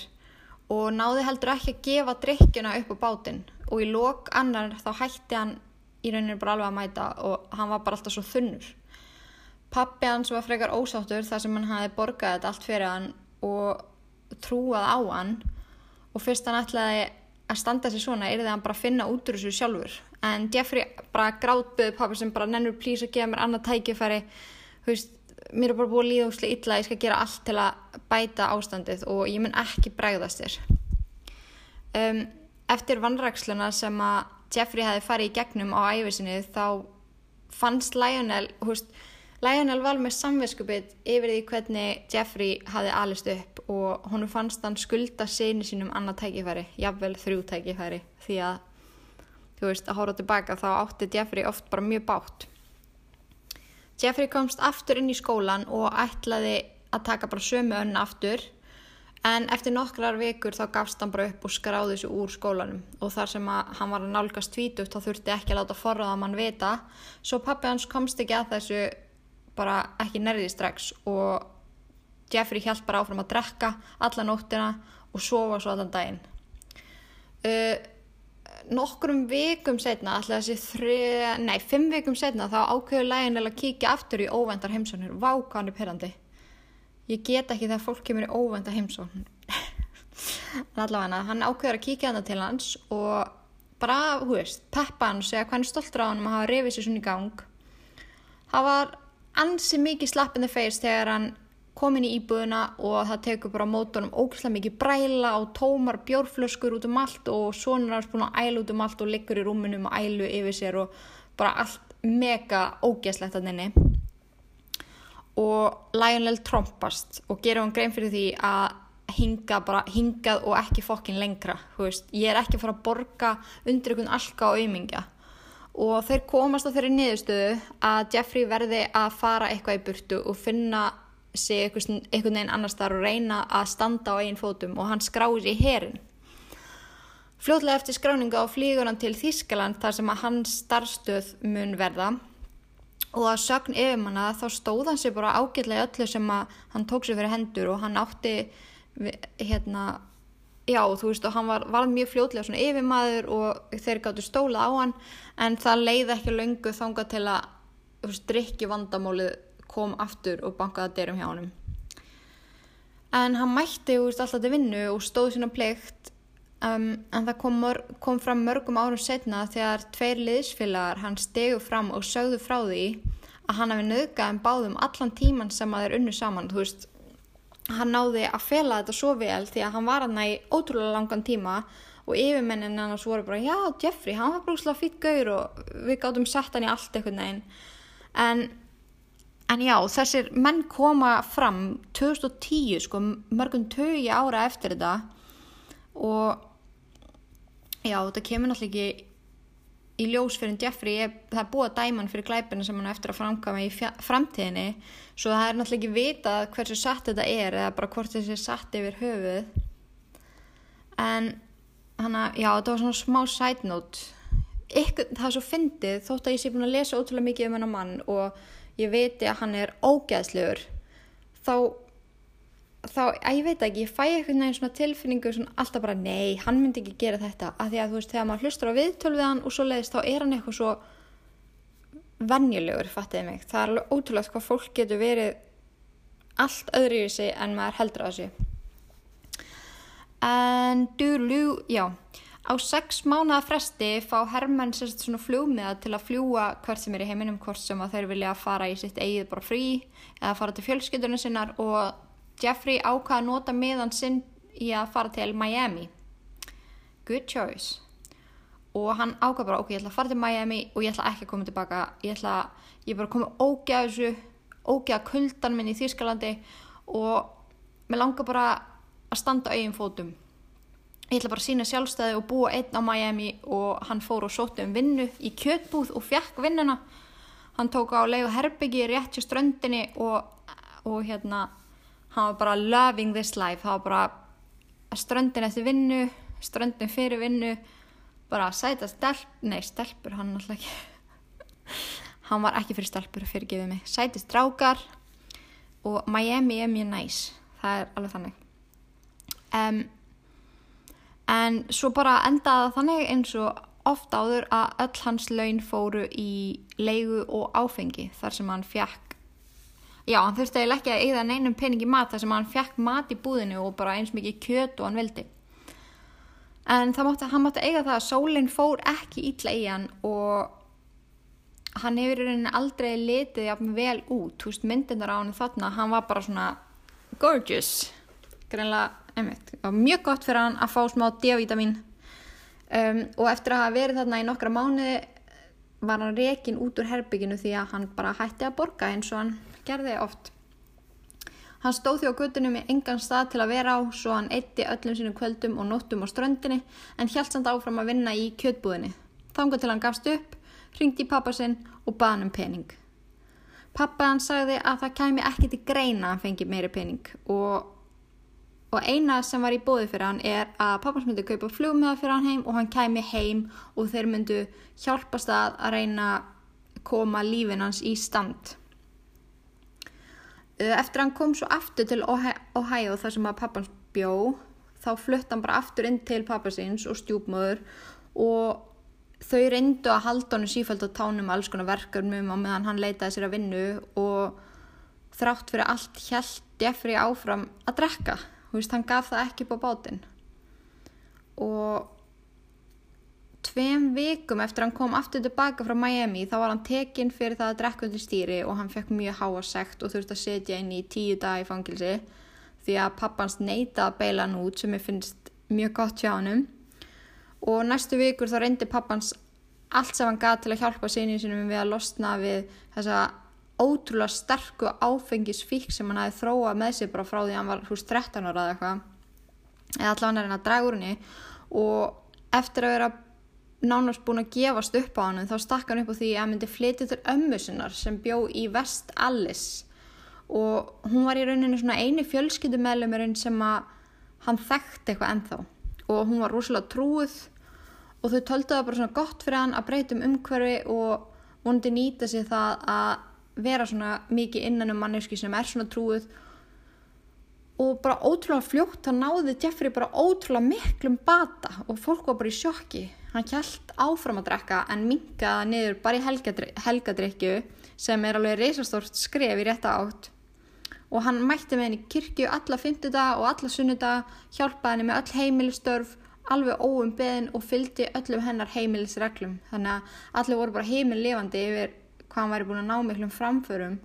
og náði heldur ekki að gefa drikkjuna upp á bátinn og í lok annar þá hætti hann í rauninu bara alveg að mæta og hann var bara alltaf svo þunnur. Pappi hans var frekar ósáttur þar sem hann hafi borgað þetta allt fyrir hann og trúað á hann og fyrst hann ætlaði að standa sér svona er það hann bara að finna út úr þessu sjálfur. En Jeffrey bara grátböði pappi sem bara nennur plís að gefa mér annað tækifæri, veist, mér er bara búið líða úrslega illa, ég skal gera allt til að bæta ástandið og ég mun ekki bregðast þér. Um, eftir vannræksluna sem að Jeffrey hefði farið í gegnum á æfisinni þá fannst Lionel, húst, Lionel var með samveskupið yfir því hvernig Jeffrey hafði alist upp og hún fannst hann skulda síni sínum annað tækifæri, jafnvel þrjú tækifæri því að, þú veist, að hóra tilbaka þá átti Jeffrey oft bara mjög bátt. Jeffrey komst aftur inn í skólan og ætlaði að taka bara sömu önna aftur En eftir nokkrar vikur þá gafst hann bara upp og skráði þessu úr skólanum og þar sem hann var að nálgast tvítugt þá þurfti ekki að láta forraða mann vita. Svo pappi hans komst ekki að þessu bara ekki nærði strax og Jeffrey held bara áfram að drekka alla nóttina og sofa svo allan daginn. Uh, nokkrum vikum setna, alltaf þessi þri, nei, fimm vikum setna þá ákveður lægin að kíkja aftur í óvendar heimsóknir. Vá, hvað hann er perandi ég get ekki þegar fólk kemur í óvenda heimsókn. Allavega hann ákveður að kíkja hann til hans og bara, hú veist, peppa hann og segja hvernig stoltur á hann um að hafa reyfið sér svona í gang. Það var ansi mikið slapp in the face þegar hann kom inn í íbúðuna og það tekur bara mótunum ógæslega mikið bræla og tómar bjórflöskur út um allt og sonur hans búin að ælu út um allt og liggur í rúminum og ælu yfir sér og bara allt mega ógæslegt að henni og Lionel trompast og gera hann grein fyrir því að hinga bara, hingað og ekki fokkin lengra, þú veist, ég er ekki að fara að borga undir einhvern alka og auðmingja og þeir komast á þeirri niðurstöðu að Jeffrey verði að fara eitthvað í burtu og finna sig einhvern veginn annars þar og reyna að standa á einn fótum og hann skráði í herin fljóðlega eftir skráninga á flígur hann til Þískaland þar sem að hans starfstöð mun verða og að sögn yfirmanna þá stóð hann sér bara ágætlega öllu sem að hann tók sér fyrir hendur og hann átti hérna já þú veist og hann var, var mjög fljóðlega svona yfirmaður og þeir gáttu stóla á hann en það leiði ekki löngu þanga til að drikki vandamálið kom aftur og bankaði að derum hjá hann en hann mætti veist, alltaf til vinnu og stóð sína pleikt Um, en það kom, kom fram mörgum árum setna þegar tveir liðsfélagar hann stegu fram og sögðu frá því að hann hafi nöðgað en báðum allan tíman sem að þeir unnu saman. Þú veist, hann náði að fela þetta svo vel því að hann var hann í ótrúlega langan tíma og yfirmennin hann voru bara já Jeffrey, hann var brúkslega fýtt gaur og við gáttum sett hann í allt eitthvað neginn en, en já, þessir menn koma fram 2010 sko, mörgum tögi ára eftir þetta og já, þetta kemur náttúrulega ekki í ljós fyrir Jeffrey, ég, það er búið að dæma hann fyrir glæpina sem hann eftir að framkama í framtíðinni, svo það er náttúrulega ekki vitað hversu satt þetta er eða bara hvort þessi er satt yfir höfuð. En hann að, já, þetta var svona smá side note. Ykkur, það er svo fyndið þótt að ég sé búin að lesa ótrúlega mikið um hennar mann og ég veit að hann er ógæðslegur þá þá, að ég veit ekki, ég fæ eitthvað næðin svona tilfinningu svona alltaf bara nei, hann myndi ekki gera þetta. Að því að þú veist, þegar maður hlustur á viðtölu við hann og svo leiðist, þá er hann eitthvað svo vennjulegur, fattiði mig. Það er alveg ótrúlega hvað fólk getur verið allt öðru í sig en maður heldur á þessu en dúlú, já á sex mánuða fresti fá hermenn sérst svona flugmiða til að fljúa hvert sem er í heiminum hvort sem að þeir vilja fara í sitt eigið bara frí eða fara til fjölskyldunum sinnar og Jeffrey ákvaða að nota miðan sinn í að fara til Miami. Good choice. Og hann ákvaða bara ok, ég ætla að fara til Miami og ég ætla ekki að koma tilbaka. Ég ætla, ég bara komið ógeða þessu ógeða kuldan minn í Þýskalandi og mér langar bara að standa á eigin fótum. Ég ætla bara að sína sjálfstæði og búa einn á Miami. Og hann fór og sótti um vinnu í kjötbúð og fjekk vinnuna. Hann tók á leiðu herbyggi rétt til ströndinni og, og hérna hann var bara loving this life. Það var bara ströndin eftir vinnu ströndin fyrir vinnu bara sæta stelp nei stelpur hann alltaf ekki. Hann var ekki fyrir stelpur fyrir gefið mig. Sætist drákar og Miami er mjög næs það er alveg þannig. Um en svo bara endaði þannig eins og oft áður að öll hans laun fóru í leigu og áfengi þar sem hann fjekk já, hann þurfti eiginlega ekki að eigða neinum pening í mat þar sem hann fjekk mat í búðinu og bara eins mikið kjöt og hann vildi. En mátti, hann mátti eiga það að sólinn fór ekki ítla í hann og hann hefur aldrei litið jafn vel út, þú veist myndirnar á hann þarna, hann var bara svona gorgeous. Greinlega einmitt, mjög gott fyrir hann að fá smá D-vitamin um, og eftir að hafa verið þarna í nokkra mánuði var hann rekin út úr herbygginu því að hann bara hætti að borga eins og hann gerði oft. Hann stóð því á guttunum í engan stað til að vera á svo hann eitti öllum sínum kvöldum og nóttum á ströndinni en hjælt samt áfram að vinna í kjötbúðinni. Þángu til hann gafst upp ringdi í pappa sinn og baði hann um pening. Pappa hann sagði að það kæmi ekki til greina að hann fengi meiri pening og og eina sem var í bóði fyrir hann er að pappans myndi kaupa flugmiða fyrir hann heim og hann kæmi heim og þeir myndu hjálpast að að reyna að koma lífin hans í stand eftir hann kom svo aftur til Ohio þar sem að pappans bjó þá flutt hann bara aftur inn til pappasins og stjúpmöður og þau reyndu að halda hann sífælt á tánum alls konar verkefnum og meðan hann leitaði sér að vinnu og þrátt fyrir allt hjælt Jeffrey áfram að drekka. Veist, hann gaf það ekki upp á bátinn. Og tveim vikum eftir hann kom aftur tilbaka frá Miami þá var hann tekinn fyrir það að drekka undir stýri og hann fekk mjög háa sekt og þurfti að setja inn í tíu dag í fangilsi því að pappans neita að beila hann út sem ég finnst mjög gott hjá hann og næstu vikur þá reyndi pappans allt sem hann gaf til að hjálpa sinni sinum við að losna við þessa ótrúlega sterku áfengisfík sem hann hafi þróað með sig bara frá því að hann var hús 13 ára eða eitthvað. Eða allavega hann er nánast búin að gefast upp á hann þá stakk hann upp á því að hann myndi flytja til ömmu sinnar sem bjó í West Alice. Og hún var í rauninni svona eini fjölskyldumælumurinn sem að hann þekkti eitthvað ennþá. Og hún var rúslega trúið og þau töldu það bara svona gott fyrir hann að breytum umhverfi og vonandi nýta sér það að vera svona mikið innan um manneski sem er svona trúið og bara ótrúlega fljótt hann náði Jeffrey bara ótrúlega miklum bata og fólk var bara í sjokki hann kjælt áfram að drekka en minkaða niður bara í helgadrykju sem er alveg reysastórt skref í rétta átt. Og hann mætti með henni kirkju alla fymtudag og alla sunnudag hjálpaði henni með öll heimilistörf alveg óum beðin og fylgdi öllum hennar heimilisreglum. Þannig að allir voru bara heimillefandi yfir hvað hann væri búin að ná miklum framförum.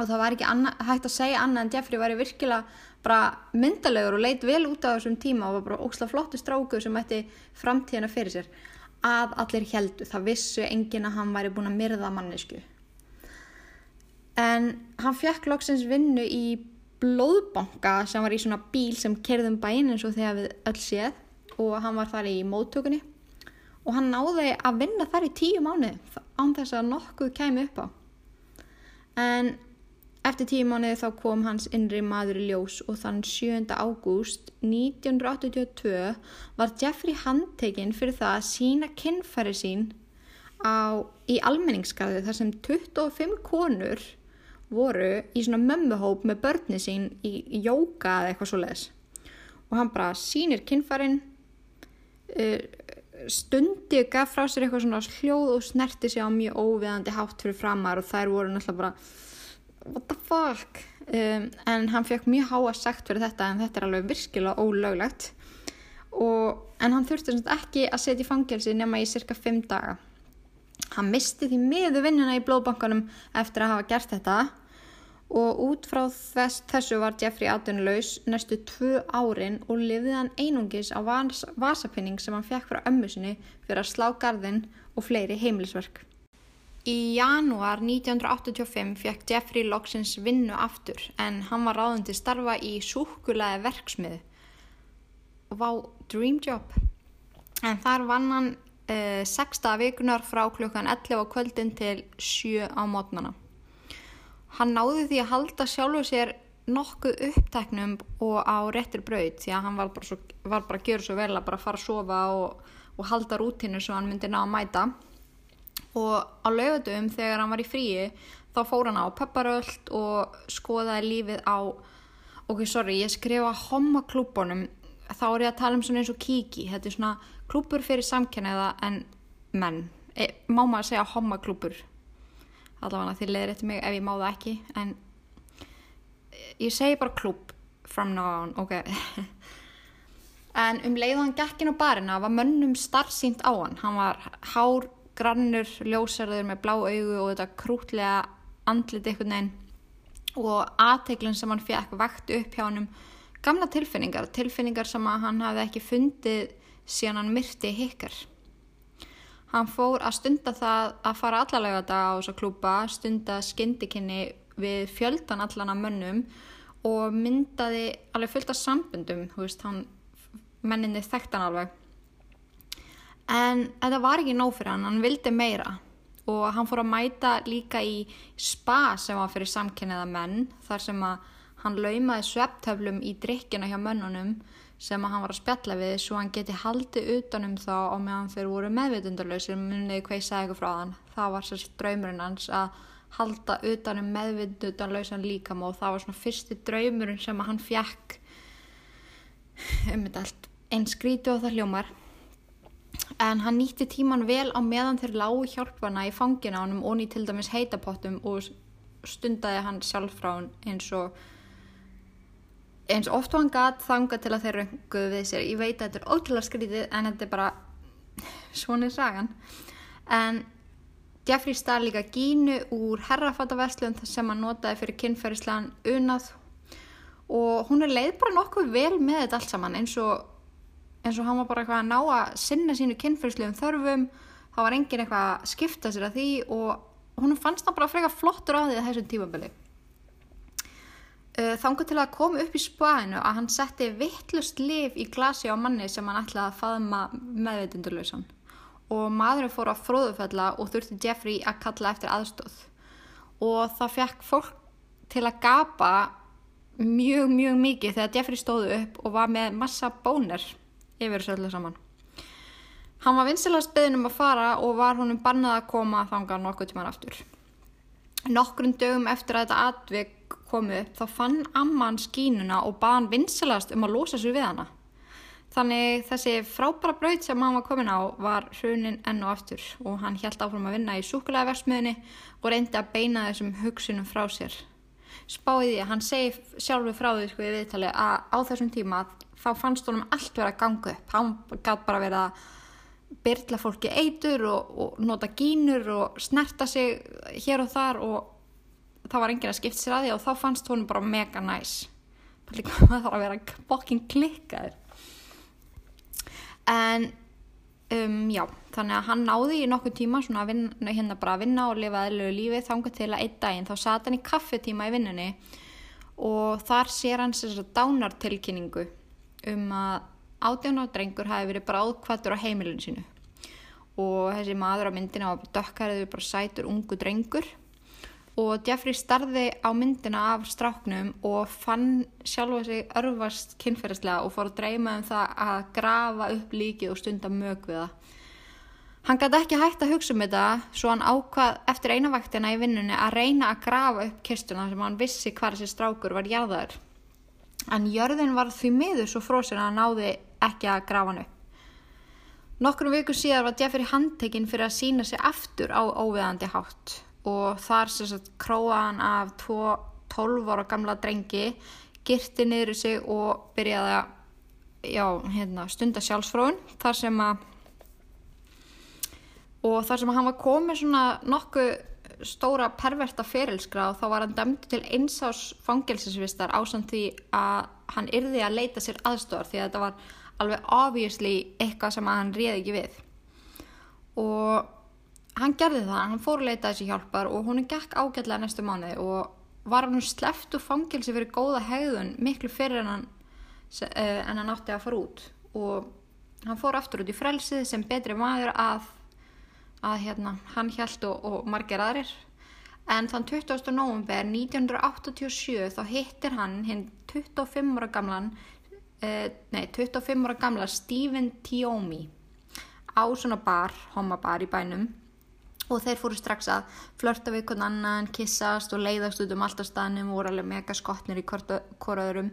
Og það var ekki anna, hægt að segja annað en Jeffrey væri virkilega bara myndalegur og leit vel út á þessum tíma og var bara óksla flottu stráku sem ætti framtíðina fyrir sér að allir heldu, það vissu engin að hann væri búin að myrða mannesku en hann fekk loksins vinnu í blóðbanka sem var í svona bíl sem kerðum bæinn eins og þegar við öll séð og hann var þar í móttökunni. Og hann náði að vinna þar í tíu mánu án þess að nokkuð kæmi upp á. En eftir tíu mánu þá kom hans innri maður í ljós og þann 7. ágúst 1982 var Jeffrey handtekinn fyrir það að sína kinnfæri sín á, í almenningskarði þar sem 25 konur voru í svona mömmuhóp með börni sín í, í jóka eða eitthvað svo leiðis og hann bara sínir kinnfærin uh, stundi og gaf frá sér eitthvað svona hljóð og snerti sig á mjög óviðandi hátt fyrir framar og þær voru náttúrulega bara what the fuck um, en hann fekk mjög háa sagt fyrir þetta en þetta er alveg virkilega ólöglegt og, en hann þurfti ekki að setja í fangelsi nema í cirka 5 daga. Hann misti því miður vinnuna í blóðbankanum eftir að hafa gert þetta og út frá þess, þessu var Jeffrey atvinnulegs næstu tvö árin og lifði hann einungis á vas, vasapinning sem hann fekk frá ömmu sinni fyrir að slá garðinn og fleiri heimilisverk. Í janúar 1985 fekk Jeffrey loksins vinnu aftur en hann var ráðin til starfa í súkulæði verksmiðu. Vá, dream job. En þar vann hann uh, 6. vikunar frá klukkan 11 á kvöldin til 7 á mótnana. Hann náði því að halda sjálfu sér nokkuð uppteknum og á réttir braut því að hann var bara, svo, var bara að gera svo vel að bara fara að sofa og, og halda rútinu svo hann myndi ná að mæta og á lögutum þegar hann var í fríi þá fór hann á pepparöld og skoðaði lífið á ok, sorry, ég skrifa homaklúbunum þá er ég að tala um svona eins og kiki þetta er svona klúbur fyrir samkenniða en menn, e, má maður segja homaklúbur allavega því leiðir þetta mig ef ég má það ekki en ég segi bara klúb from now on, ok. En um leið og hann gekk inn á barina var mönnum starfsýnt á hann. Hann var hár, grannur, ljósarður með blá augu og þetta krútlega andlit einhvern veginn og aðteglinn sem hann fekk vakti upp hjá hann gamla tilfinningar, tilfinningar sem hann hafði ekki fundið síðan hann myrti hikkar Hann fór að stunda það að fara allalega þetta á þessa klúpa, stunda skindikinni við fjöldan allan af mönnum og myndaði alveg fullt af sambundum, veist, hann, menninni þekkt hann alveg. En þetta var ekki nóg fyrir hann, hann vildi meira. Og hann fór að mæta líka í spa sem var fyrir samkynniða menn, þar sem að hann laumaði svepptöflum í drikkina hjá mönnunum sem að hann var að spjalla við svo hann geti haldið utanum þá á meðan þeir voru meðvitundarlausir munniði hvað ég sagði eitthvað frá hann. Það var sérst draumurinn hans að halda utanum meðvitundarlausan líkam og það var svona fyrsti draumurinn sem að hann fjekk um þetta allt einn skríti og það hljómar en hann nýtti tíman vel á meðan þeir lágu hjálpana í fangina hann og ný til dæmis heitapottum og stundaði hann sjálf frá hann eins og eins oft og hann gatt þanga til að þeir rönguðu við sér. Ég veit að þetta er ótrúlega skrítið en þetta er bara svona er sagan. En Jeffrey stað líka gínu úr herrafattaverslun sem hann notaði fyrir kynferðislegan unað. Og hún er leið bara nokkuð vel með þetta allt saman eins og, eins og hann var bara eitthvað að ná að sinna sínu kynferðislegum þörfum þá var engin eitthvað að skipta sér að því og hún fannst það bara freka flottur á því að þessum tímabili. Uh, þangu til að koma upp í spæðinu að hann setti vittlust liv í glasi á manni sem hann ætlaði að faðma meðveitundurlausan og maðurinn fór að fróðufella og þurfti Jeffrey að kalla eftir aðstóð og það fekk fólk til að gapa mjög mjög mikið þegar Jeffrey stóðu upp og var með massa bónir yfir þessu öllu saman hann var vinsilast beðin um að fara og var honum bannað að koma þanga nokkuð tíman aftur nokkrum dögum eftir að þetta atvik komu upp þá fann amman skínuna og baðan vinsalast um að losa sér við hana. Þannig þessi frábæra braut sem hann var komin á var hrunin enn og aftur og hann held áfram að vinna í súkulæðaversmiðinni og reyndi að beina þessum hugsunum frá sér. Spáði því að hann segi sjálfu frá því sko í viðtali að á þessum tíma þá fannst honum allt verið að ganga upp. Hann gæti bara verið að byrla fólki eitur og, og nota gínur og snerta sig hér og þar og það var enginn að skipta sér að því og þá fannst hún bara mega næs. Það þarf að vera bokkin klikkaður. En um, já, þannig að hann náði í nokkuð tíma svona að vinna, hérna bara að vinna og lifa aðlögu lífi þángu til að einn daginn þá sat hann í kaffetíma í vinnunni og þar sér hann að dánartilkynningu um að átjána drengur hafi verið bara ákvættur á heimilinu sínu og þessi maður á myndina var dökkarið bara sætur ungu drengur og Jeffrey starði á myndina af stráknum og fann sjálfa sig örfast kynferðislega og fór að dreyma um það að grafa upp líkið og stunda mög við það. Hann gæti ekki hægt að hugsa um þetta svo hann ákvað eftir einavaktina í vinnunni að reyna að grafa upp kistuna sem hann vissi hvað þessi strákur var jarðaður. En jörðin var því miður svo fróðsinn að náði ekki að grafa hann upp. Nokkrum viku síðar var Jeffrey handtekinn fyrir að sína sig aftur á óviðandi hátt og þar sagt, króa hann af tvo 12 ára gamla drengi girti niður sig og byrjaði að já, hérna, stunda sjálfsfróun þar sem að og þar sem að hann var komið svona nokkuð stóra perverta ferilskra og þá var hann dæmd til einsás fangelsisvistar ásamt því að hann yrði að leita sér aðstofar því að þetta var alveg obviously eitthvað sem hann réði ekki við. Og hann gerði það, hann fór að leita þessi hjálpar og hún gekk ágætlega næstu mánuði og var hann sleppt úr fangelsi fyrir góða hegðun miklu fyrir en hann, en hann átti að fara út. Og hann fór aftur út í frelsið sem betri maður að að hérna, hann held og, og margir aðrir en þann 20. november 1987 þá hittir hann hinn 25 ára gamlan eh, nei, 25 ára gamla Stephen Tiomi á svona bar, homabar í bænum og þeir fóru strax að flörta við hvern annan, kissast og leiðast út um alltaf staðnum og voru alveg mega skotnir í hvoraðurum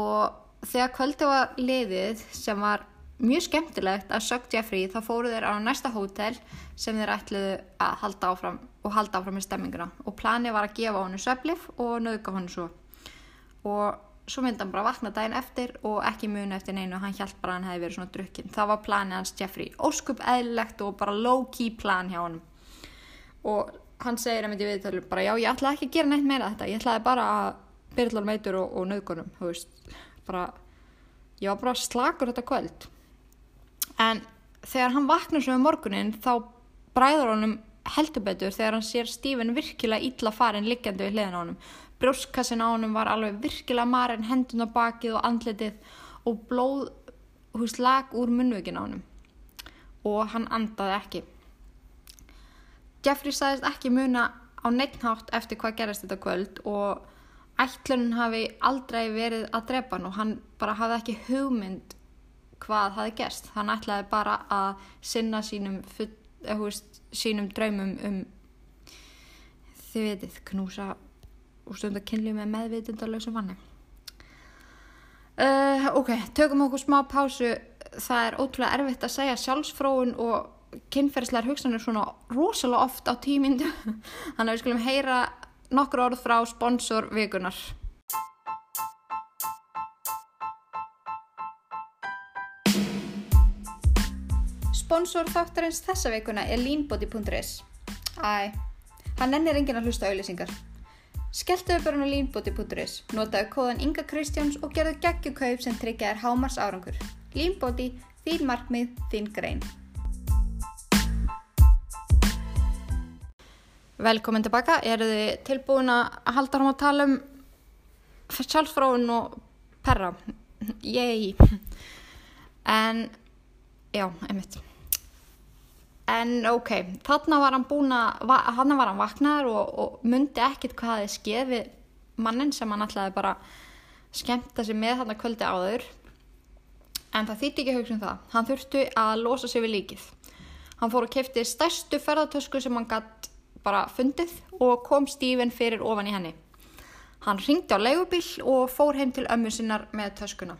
og þegar kvöldi var liðið sem var mjög skemmtilegt að sögt Jeffrey þá fóru þeir á næsta hótel sem þeir ætluðu að halda áfram og halda áfram með stemminguna. Og planið var að gefa honum söflif og nauka honum svo. Og svo myndi hann bara vakna daginn eftir og ekki muni eftir neinu og hann hjælt bara hann hefði verið svona drukkin það var planið hans Jeffrey, óskup eðlilegt og bara low key plan hjá honum. Og hann segir að myndi viðtölu bara já ég ætlaði ekki að gera neitt meira þetta. Ég ætlaði bara að byrja meitur og, og naukunum bara, ég var bara slakur þetta kvöld en þegar hann vaknar svo um morgunin þá bræður honum heldur betur þegar hann sér Stephen virkilega illa farin liggjandi við hliðin á honum. Brjóskassin á honum var alveg virkilega marinn hendun á bakið og andletið og blóð hús lag úr munvökin á honum. Og hann andaði ekki. Jeffrey sagðist ekki muna á neittnátt eftir hvað gerast þetta kvöld og ætlunum hafi aldrei verið að drepa hann og hann bara hafði ekki hugmynd hvað hafi gerst. Hann ætlaði bara að sinna sínum, eh, veist, sínum draumum um þið veitir, knúsa og stundar kynlið með meðvitundalösa vanni. Uh, ok, tökum okkur smá pásu. Það er ótrúlega erfitt að segja sjálfsfróun og kynferðslegar hugsanir svona rosalega oft á tímindu. Þannig að við skulum heyra nokkur orð frá sponsor vikunar. Sponsor þáttarins þessa veikuna er leanbody.is Æ, hann ennir engin að hlusta auðlýsingar. Skeltuðu bara á leanbody.is, notaðu kóðan Inga Kristjáns og gerðu geggjukaup sem tryggja þér hámars árangur. Leanbody, þín markmið, þín grein. Velkomin tilbaka, eru þið tilbúin að halda hún að tala um sjálfsfráin og perra? Yey! En, já, einmitt en ok, þarna var hann búin að hann var hann vaknaður og, og myndi ekkit hvað er skeið við mannin sem hann ætlaði bara skemmta sig með þarna kvöldi áður. En það þýtti ekki hugsa um það. Hann þurftu að losa sig við líkið. Hann fór að kefti stærstu ferðartösku sem hann gætt bara fundið og kom Stífin fyrir ofan í henni. Hann ringdi á leigubíl og fór heim til ömmu sinnar með töskuna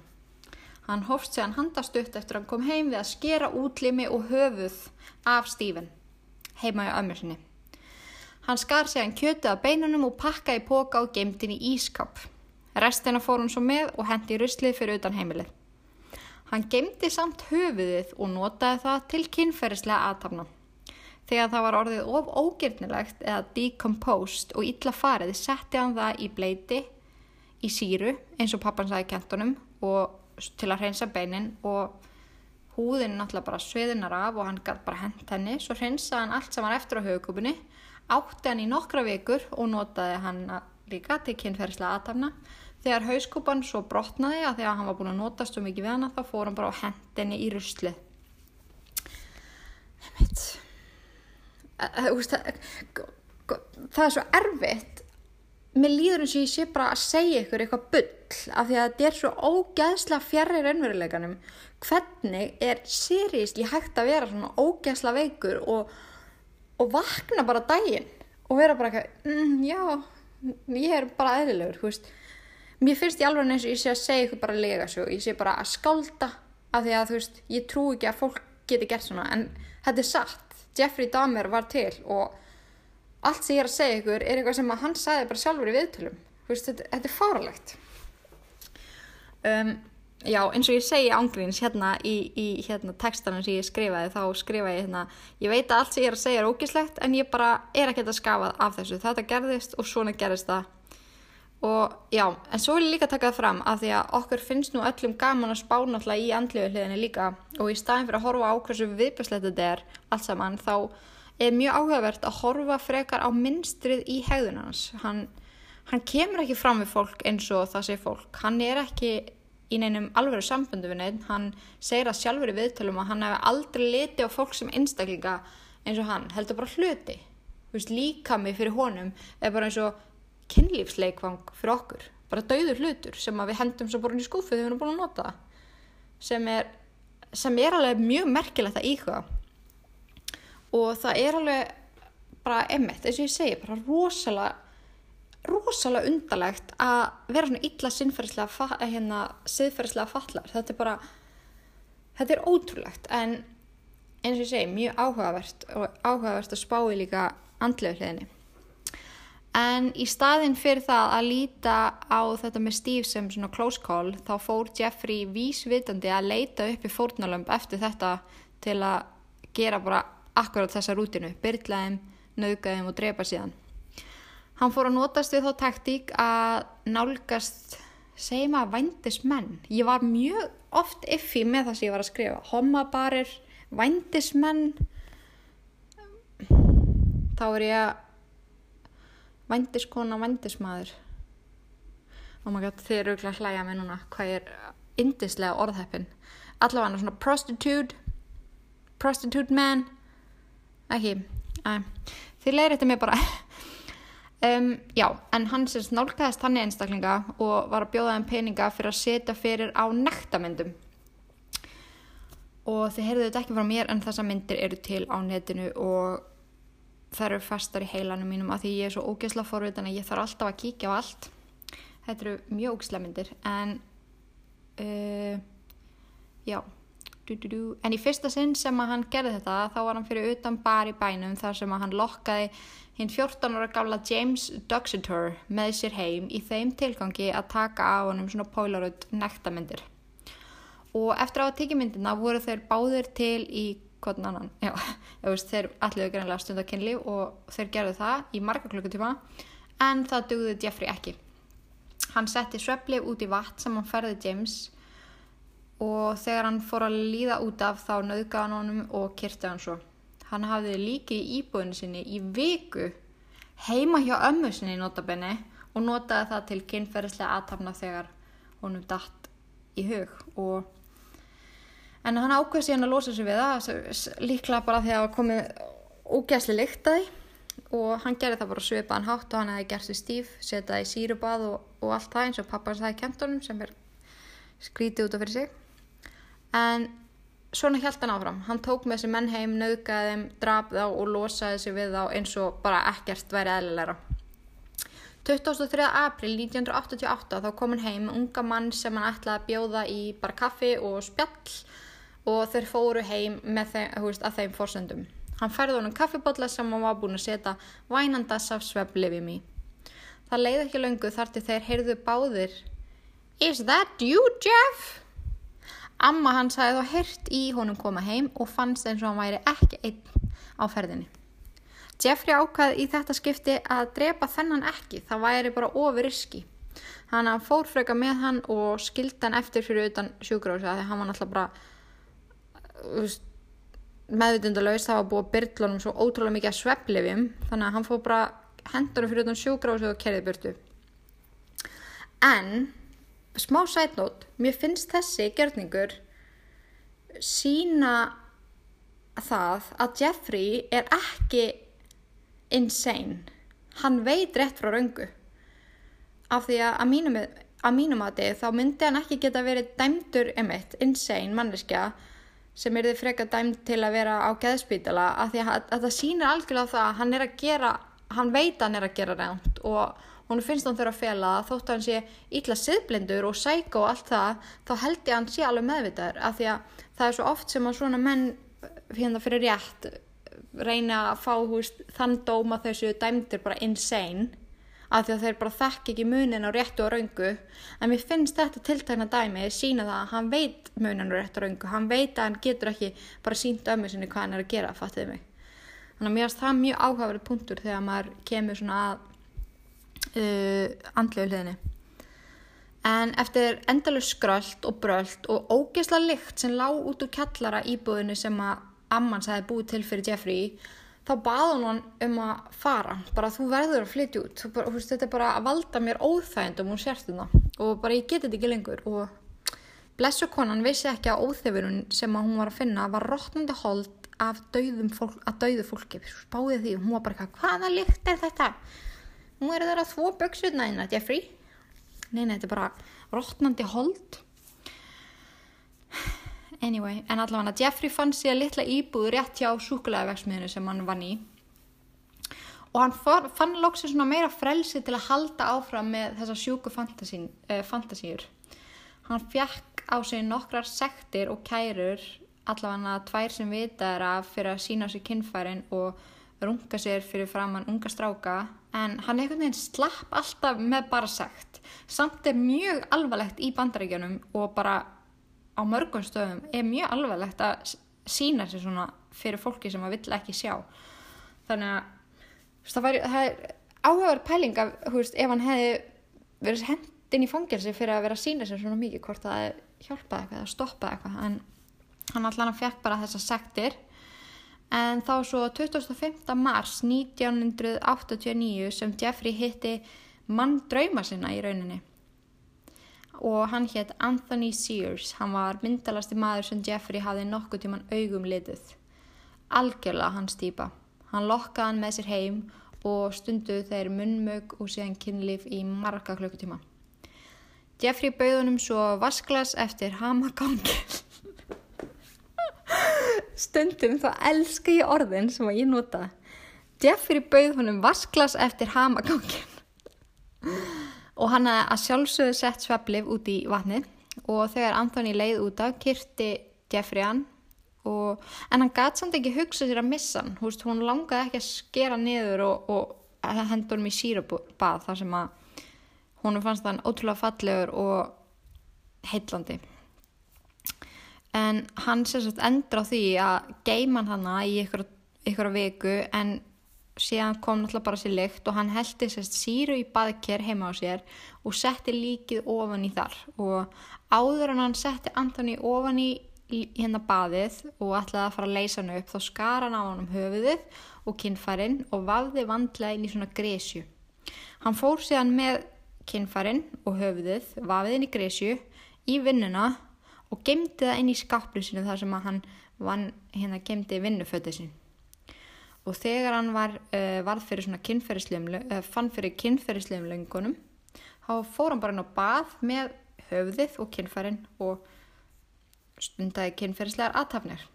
Hann hófst sér hann handastutt eftir að hann kom heim við að skera útlimi og höfuð af Stífin, heima í ömmu sinni. Hann skar sér hann kjötið af beinunum og pakkaði póka og gemdin í ískap. Restina fór hann svo með og hendi ruslið fyrir utan heimilið. Hann gemdi samt höfuðið og notaði það til kynferðislega aðtapna. Þegar það var orðið of ógirnilegt eða decomposed og illa farið setti hann það í bleiti, í síru eins og pappan sagði kentunum og til að hreinsa beinin og húðin náttúrulega bara sviðinar af og hann gæti bara hent henni. Svo hreinsaði hann allt sem var eftir á höfukúpunni átti hann í nokkra vikur og notaði hann líka til kynferðislega aðtafna þegar hauskúpan svo brotnaði að þegar hann var búin að notast svo mikið við hann þá fór hann bara á hendinni í rusli það er svo erfitt mér líður eins og ég sé bara að segja ykkur eitthvað bull af því að þetta er svo ógæðsla fjarrir ennveruleikanum hvernig er sériski hægt að vera svona ógæðsla veikur og, og vakna bara daginn og vera bara eitthvað mm, já, ég er bara eðlilegur veist. mér finnst ég alveg eins og ég sé að segja ykkur bara lega svo ég sé bara að skálda af því að þú veist, ég trú ekki að fólk geti gert svona en þetta er satt Jeffrey Dahmer var til og allt sem ég er að segja ykkur er eitthvað sem hann sagði bara sjálfur í viðtölum. Veist, þetta, þetta er fáralegt um, já, eins og ég segi ángríns hérna í, í hérna textanum sem ég skrifaði þá skrifa ég hérna ég veit að allt sem ég er að segja er ógislegt en ég bara er ekkert að skafa af þessu. Þetta gerðist og svona gerðist það. Og já, en svo vil ég líka taka það fram að því að okkur finnst nú öllum gaman að spá náttúrulega í andlegu hliðinni líka. Og í staðin fyrir að horfa á hversu viðbjörnslegt þetta er allt saman þá er mjög áhugavert að horfa frekar á minnstrið í hegðunans hann, hann kemur ekki fram við fólk eins og það sé fólk. Hann er ekki í neinum alveg sambundu við neitt, hann segir að sjálfur í viðtölum að hann hefur aldrei liti á fólk sem einstaklinga eins og hann heldur bara hluti, veist, líka mig fyrir honum er bara eins og kynlífsleikvang fyrir okkur. Bara dauður hlutur sem við hendum svo bara í skúfu þegar við erum búin að nota sem er, sem er alveg mjög merkilegt að íhuga og það er alveg bara emitt, eins og ég segi, bara rosalega rosalega undarlegt að vera svona illa sinnferðislega hérna, siðferðislega fallar þetta er bara þetta er ótrúlegt. En eins og ég segi mjög áhugavert og áhugavert að spái líka andlegu hliðinni. En í staðin fyrir það að líta á þetta með Steve sem svona close call þá fór Jeffrey vísvitandi að leita upp í fórnalömb eftir þetta til að gera bara akkurat þessa rútinu byrlaðum, naukaðum og drepa síðan Hann fór að notast við þá taktík að nálgast, segjum að vændismenn. Ég var mjög oft iffi með það sem ég var að skrifa. Hommabarir, vændismenn. Þá er ég að vændiskona, vændismadur. Oh my god, þið eru ekki að hlæja mig núna. Hvað er indislega orðheppin? Allavega svona prostitute, prostitute man. Ekki, æ. Þið leiðir þetta mér bara... Um, já, en hann sérst nálgæðist hann í einstaklinga og var að bjóða þeim peninga fyrir að setja fyrir á nektamyndum og þið heyrðu þetta ekki frá mér en þessa myndir eru til á netinu og það eru fastar í heilanum mínum að því ég er svo ógeðsla forvitan að ég þarf alltaf að kíkja á allt. Þetta eru mjög ógeðsla myndir en uh, já du, du, du. en í fyrsta sinn sem að hann gerði þetta þá var hann fyrir utan bar í bænum þar sem að hann lokkaði hinn 14 ára gafla James Duxeter með sér heim í þeim tilgangi að taka af honum svona polaroid nektamindir. Og eftir á að tekja myndina voru þeir báðir til í hvern annan. Já, veist, þeir allir greinlega stund að kynli og þeir gerðu það í marga klukkutíma en það dugði Jeffrey ekki. Hann setti svepplif út í vatn sem hann ferði James og þegar hann fór að líða út af þá nöðgaði hann honum og kyrti hann svo. Hann hafði líki í íbúinu sinni í viku heima hjá ömmu sinni notabenni og notaði það til kynferðislega aðtapna þegar honum dætt í hug. Og en hann ákveði síðan að losa sig við það líklega bara því að það komið ógæsli líktaði og hann gerði það bara svipaðan hátt og hann hefði gert því stíf, setjaði í sírubað og, og allt það eins og pappa hans hefði kent honum sem er skrítið út af fyrir sig en svona held hann áfram, hann tók með þessi menn heim, nauðgæði þeim, draf þá og losaði sig við þá eins og bara ekkert væri eðlilegra. 23. april 1988 þá kom hann heim unga mann sem hann ætlaði að bjóða í bara kaffi og spjall og þeir fóru heim þeim, veist, að þeim fórsöndum. Hann færði honum kaffibotla sem hann var búin að setja vænandas af sveflifim í. Það leiði ekki löngu þar til þeir heyrðu báðir Is that you Jeff? Amma hans hafði þá hirt í honum koma heim og fannst eins og hann væri ekki einn á ferðinni. Jeffrey ákvaði í þetta skipti að drepa þennan ekki, það væri bara ofur riski. Hann fór freka með hann og skildi hann eftir fyrir utan sjúgrási að hann var náttúrulega bara meðvitundalauðs, það var búið að byrla svo ótrúlega mikið að sveplifjum þannig að hann fór bara hendur fyrir utan sjúgrási og kerði byrtu. En smá sætnót, mér finnst þessi gerningur sína það að Jeffrey er ekki insane. Hann veit rétt frá raungu af því að að mínum, að mínum að þið þá myndi hann ekki geta verið dæmdur emitt, insane manneskja sem er þið freka dæmd til að vera á geðspítala af því að, að það sýnir algjörlega það að hann er að gera hann veit að hann er að gera reynd og hún finnst hann þurfa að fela það þótt að hann sé ítla siðblindur og sæk og allt það, þá held ég að hann sé alveg meðvitaður af því að það er svo oft sem að svona menn hérna fyrir rétt reyna að fá húst, þann dóma þessu dæmdir bara insane af því að þeir bara þekk ekki munin á réttu og raungu en mér finnst þetta tiltakna dæmi sína það að hann veit munin á réttu og raungu hann veit að hann getur ekki bara sínt ömmu sinni hvað hann er að gera, fattuðu mig. Þannig að mér finnst það mjög áhugaverið punktur þegar maður kemur svona að uh, andlegu hliðinni En eftir endalus skröld og bröld og ógesla lykt sem lág út úr kjallara íbúðinu sem að Ammans hefði búið til fyrir Jeffrey, þá hún hann um að fara. Bara þú verður að flytja út. Bara, veist, þetta er bara að valda mér óþægindum og sérstuna og bara ég geti þetta ekki lengur. Og blessu konan vissi ekki að óþefurinn sem að hún var að finna var rótnandi hold af fólk, dauðu fólki. Spáði því hún var bara eitthvað, hvaða lykt er þetta? Nú eru það að þvó böksutna inn að Jeffrey nei, nei, þetta er bara rótnandi hold. Anyway, en allavega Jeffrey fann sér litla íbúð rétt hjá súkulæðavegsmiðinu sem hann vann í. Og hann for, fann lóksið svona meira frelsi til að halda áfram með þessa sjúku eh, fantasíur. Hann fjekk á sig nokkrar sektir og kærur allavega tvær sem vita er að fyrir að sína sér kinnfærin og runga sér fyrir framann unga stráka en hann einhvern veginn slapp alltaf með bara sagt samt er mjög alvarlegt í bandarækjunum og bara á mörgum stöðum er mjög alvarlegt að sína sér svona fyrir fólki sem maður vill ekki sjá. Þannig að það, væri, er áhugaður pæling af veist, ef hann hefði verið hendin í fangelsi fyrir að vera að sína sér svona mikið hvort það hjálpaði eitthvað eða stoppaði eitthvað. En hann allan að fekk bara þessa sektir en þá svo 25. mars 1989 sem Jeffrey hitti mann drauma sinna í rauninni. Og hann hétt Anthony Sears. Hann var myndalasti maður sem Jeffrey hafði nokkuð tíman augum litið. Algjörlega hans týpa hann lokkaði hann með sér heim og stunduð þeir munnmög og síðan kynlíf í marga klukkutíma. Jeffrey bauðunum svo vasklas eftir hamagangil stundum þá elska ég orðin sem að ég nota. Jeffrey bauð honum vasklas eftir hamagangin og hann að sjálfsögðu sett sveplif út í vatni og þegar Anthony leið út af kyrti Jeffrey hann. Og, en hann gæti samt ekki hugsa sér að missa hann. Húst, hún langaði ekki að skera niður og, og hendur hann í sírabað þar sem að hún fannst hann ótrúlega fallegur og heitlandi en hann sérstaklega endur á því að geima hann hana í ykkur, viku en síðan kom náttúrulega bara sér lykt og hann heldi sérst síru í baðker heima á sér og setti líkið ofan í þar og áður en hann setti Antoni ofan í hérna baðið og ætlaði að fara að leysa hann upp þá skar hann á hann um höfuðið og kinnfærin og vafði vandlega inn í svona gresju. Hann fór síðan með kinnfærin og höfuðið, vafið inn í gresju í vinnuna og gemdi það inn í skaplusinu þar sem hann vann, hérna gemdi vinnufötið sin og þegar hann var, uh, varð fyrir svona kynferðislegum, uh, fann fyrir kynferðislegum löngunum, þá fór hann bara inn á bað með höfðið og kynferðin og stundagi kynferðislegar aðtafnir.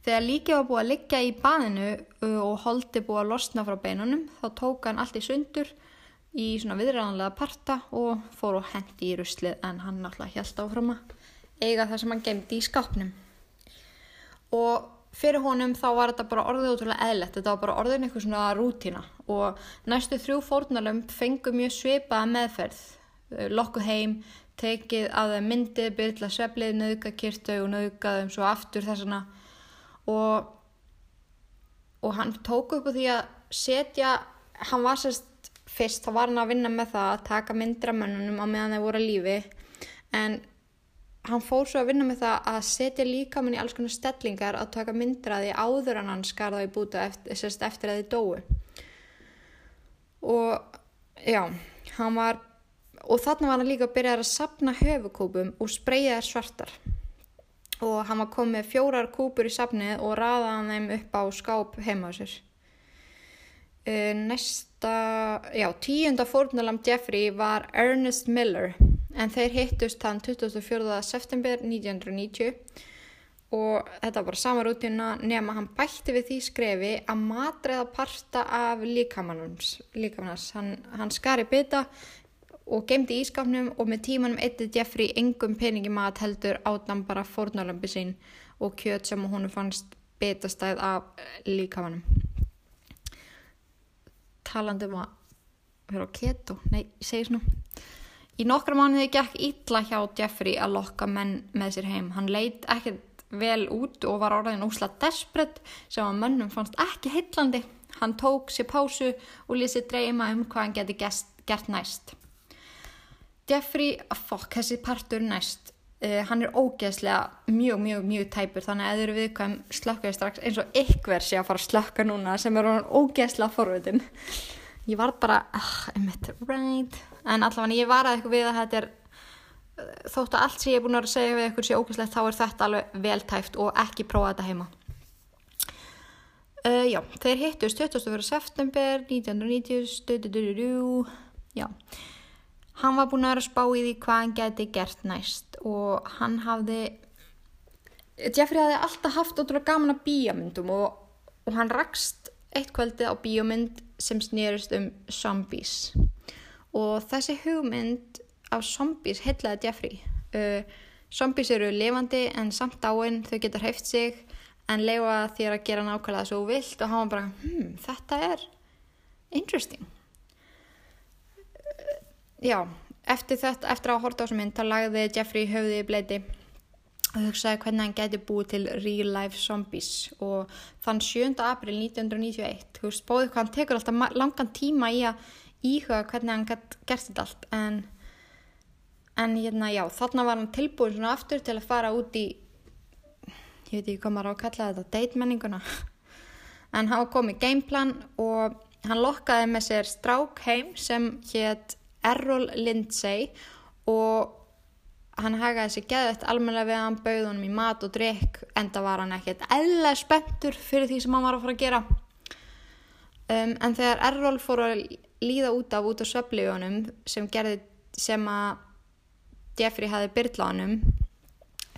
Þegar líkið var búið að liggja í baðinu uh, og holdi búið að losna frá beinunum, þá tók hann allt í sundur í svona viðræðanlega parta og fór og hendi í ruslið en hann náttúrulega held áfram að eiga það sem hann gemdi í skápnum. Og fyrir honum þá var þetta bara orðið útrúlega eðlert, þetta var bara orðin eitthvað svona rútina og næstu þrjú fórnalömp fengu mjög svipaða meðferð, lokkuð heim, tekið að það myndið, byrla sveflið, nöðga kyrtu og nöðgaðum svo aftur þessana og, og hann tók upp á því að setja, hann var sérst fyrst, þá var hann að vinna með það að taka myndra mönnunum á meðan þeir voru að lífi. En hann fór svo að vinna með það að setja líka mann í alls konar stellingar að taka myndraði áður en hann skarða í búta eftir, eftir að þið dói og já, hann var og þarna var hann líka að byrja að sapna höfukúpum og spreyja þær svartar. Og hann var komið fjórar kúpur í sapnið og raðaði þeim upp á skáp heima á sér. Uh, næsta já, tíunda fórnalam Jeffrey var Ernest Miller en þeir hittust þann 24. september 1990 og þetta var sama rútina nema hann bætti við því skrefi að matræða parta af líkamannars hann, hann skari bytta og gemdi ískapnum og með tímanum eittið Jeffrey engum peningi mat heldur átan bara fórnalambi sín og kjöt sem hún fannst byttastæð af líkamannum talandum að vera á keto, nei, ég segi svona. Í nokkra mánuði gekk illa hjá Jeffrey að lokka menn með sér heim. Hann leit ekkert vel út og var orðin ósla desperate sem að mönnum fannst ekki heitlandi hann tók sér pásu og lýsið dreyma um hvað hann geti gert næst. Jeffrey, fokk, þessi partur næst uh, hann er ógeðslega mjög, mjög, mjög tæpur. Þannig að eða eru viðkvæm slökkaði strax eins og ykkur sé að fara að slökka núna sem er ógeðslega forvitin. Ég var bara, ah, einmitt, right. En allavega ég var að eitthvað við að þetta er þótt að allt sem ég er búin að segja við ykkur sé ógeðslegt þá er þetta alveg veltæft og ekki prófa þetta heima. Uh, já, þeir hittust 20. september 1990 já hann var búin að vera að spá í því hvað hann geti gert næst og hann hafði Jeffrey hafði alltaf haft ótrúlega gaman að bíamyndum og, og hann rakst eitt kvöldi á bíamynd sem snýrist um zombies. Og þessi hugmynd af zombies heitlaði Jeffrey. Uh, zombies eru lifandi en samt áinn þau geta hreift sig en leifa þér að gera nákvæmlega svo vilt og hann var bara, hmm, þetta er interesting já, eftir þetta, eftir að horta á þessu mynd, þá lagði Jeffrey höfði í bleiti og hugsaði hvernig hann geti búið til real life zombies og þann 7. april 1991, þú veist, bóðið hvað hann tekur alltaf langan tíma í að íhuga hvernig hann gett gert þetta allt en, en hérna, já, þarna var hann tilbúin svona aftur til að fara út í ég veit ekki hvað maður á að kalla þetta date menninguna en hann var komið gameplan og hann lokkaði með sér strák heim sem hétt Errol Lindsay og hann hagaði sér geðvægt almenlega við hann bauð honum í mat og drikk enda var hann ekkert eðlega spenntur fyrir því sem hann var að fara að gera. Um, en þegar Errol fór að líða út af út á söflíunum sem gerði sem að Jeffrey hafi byrla honum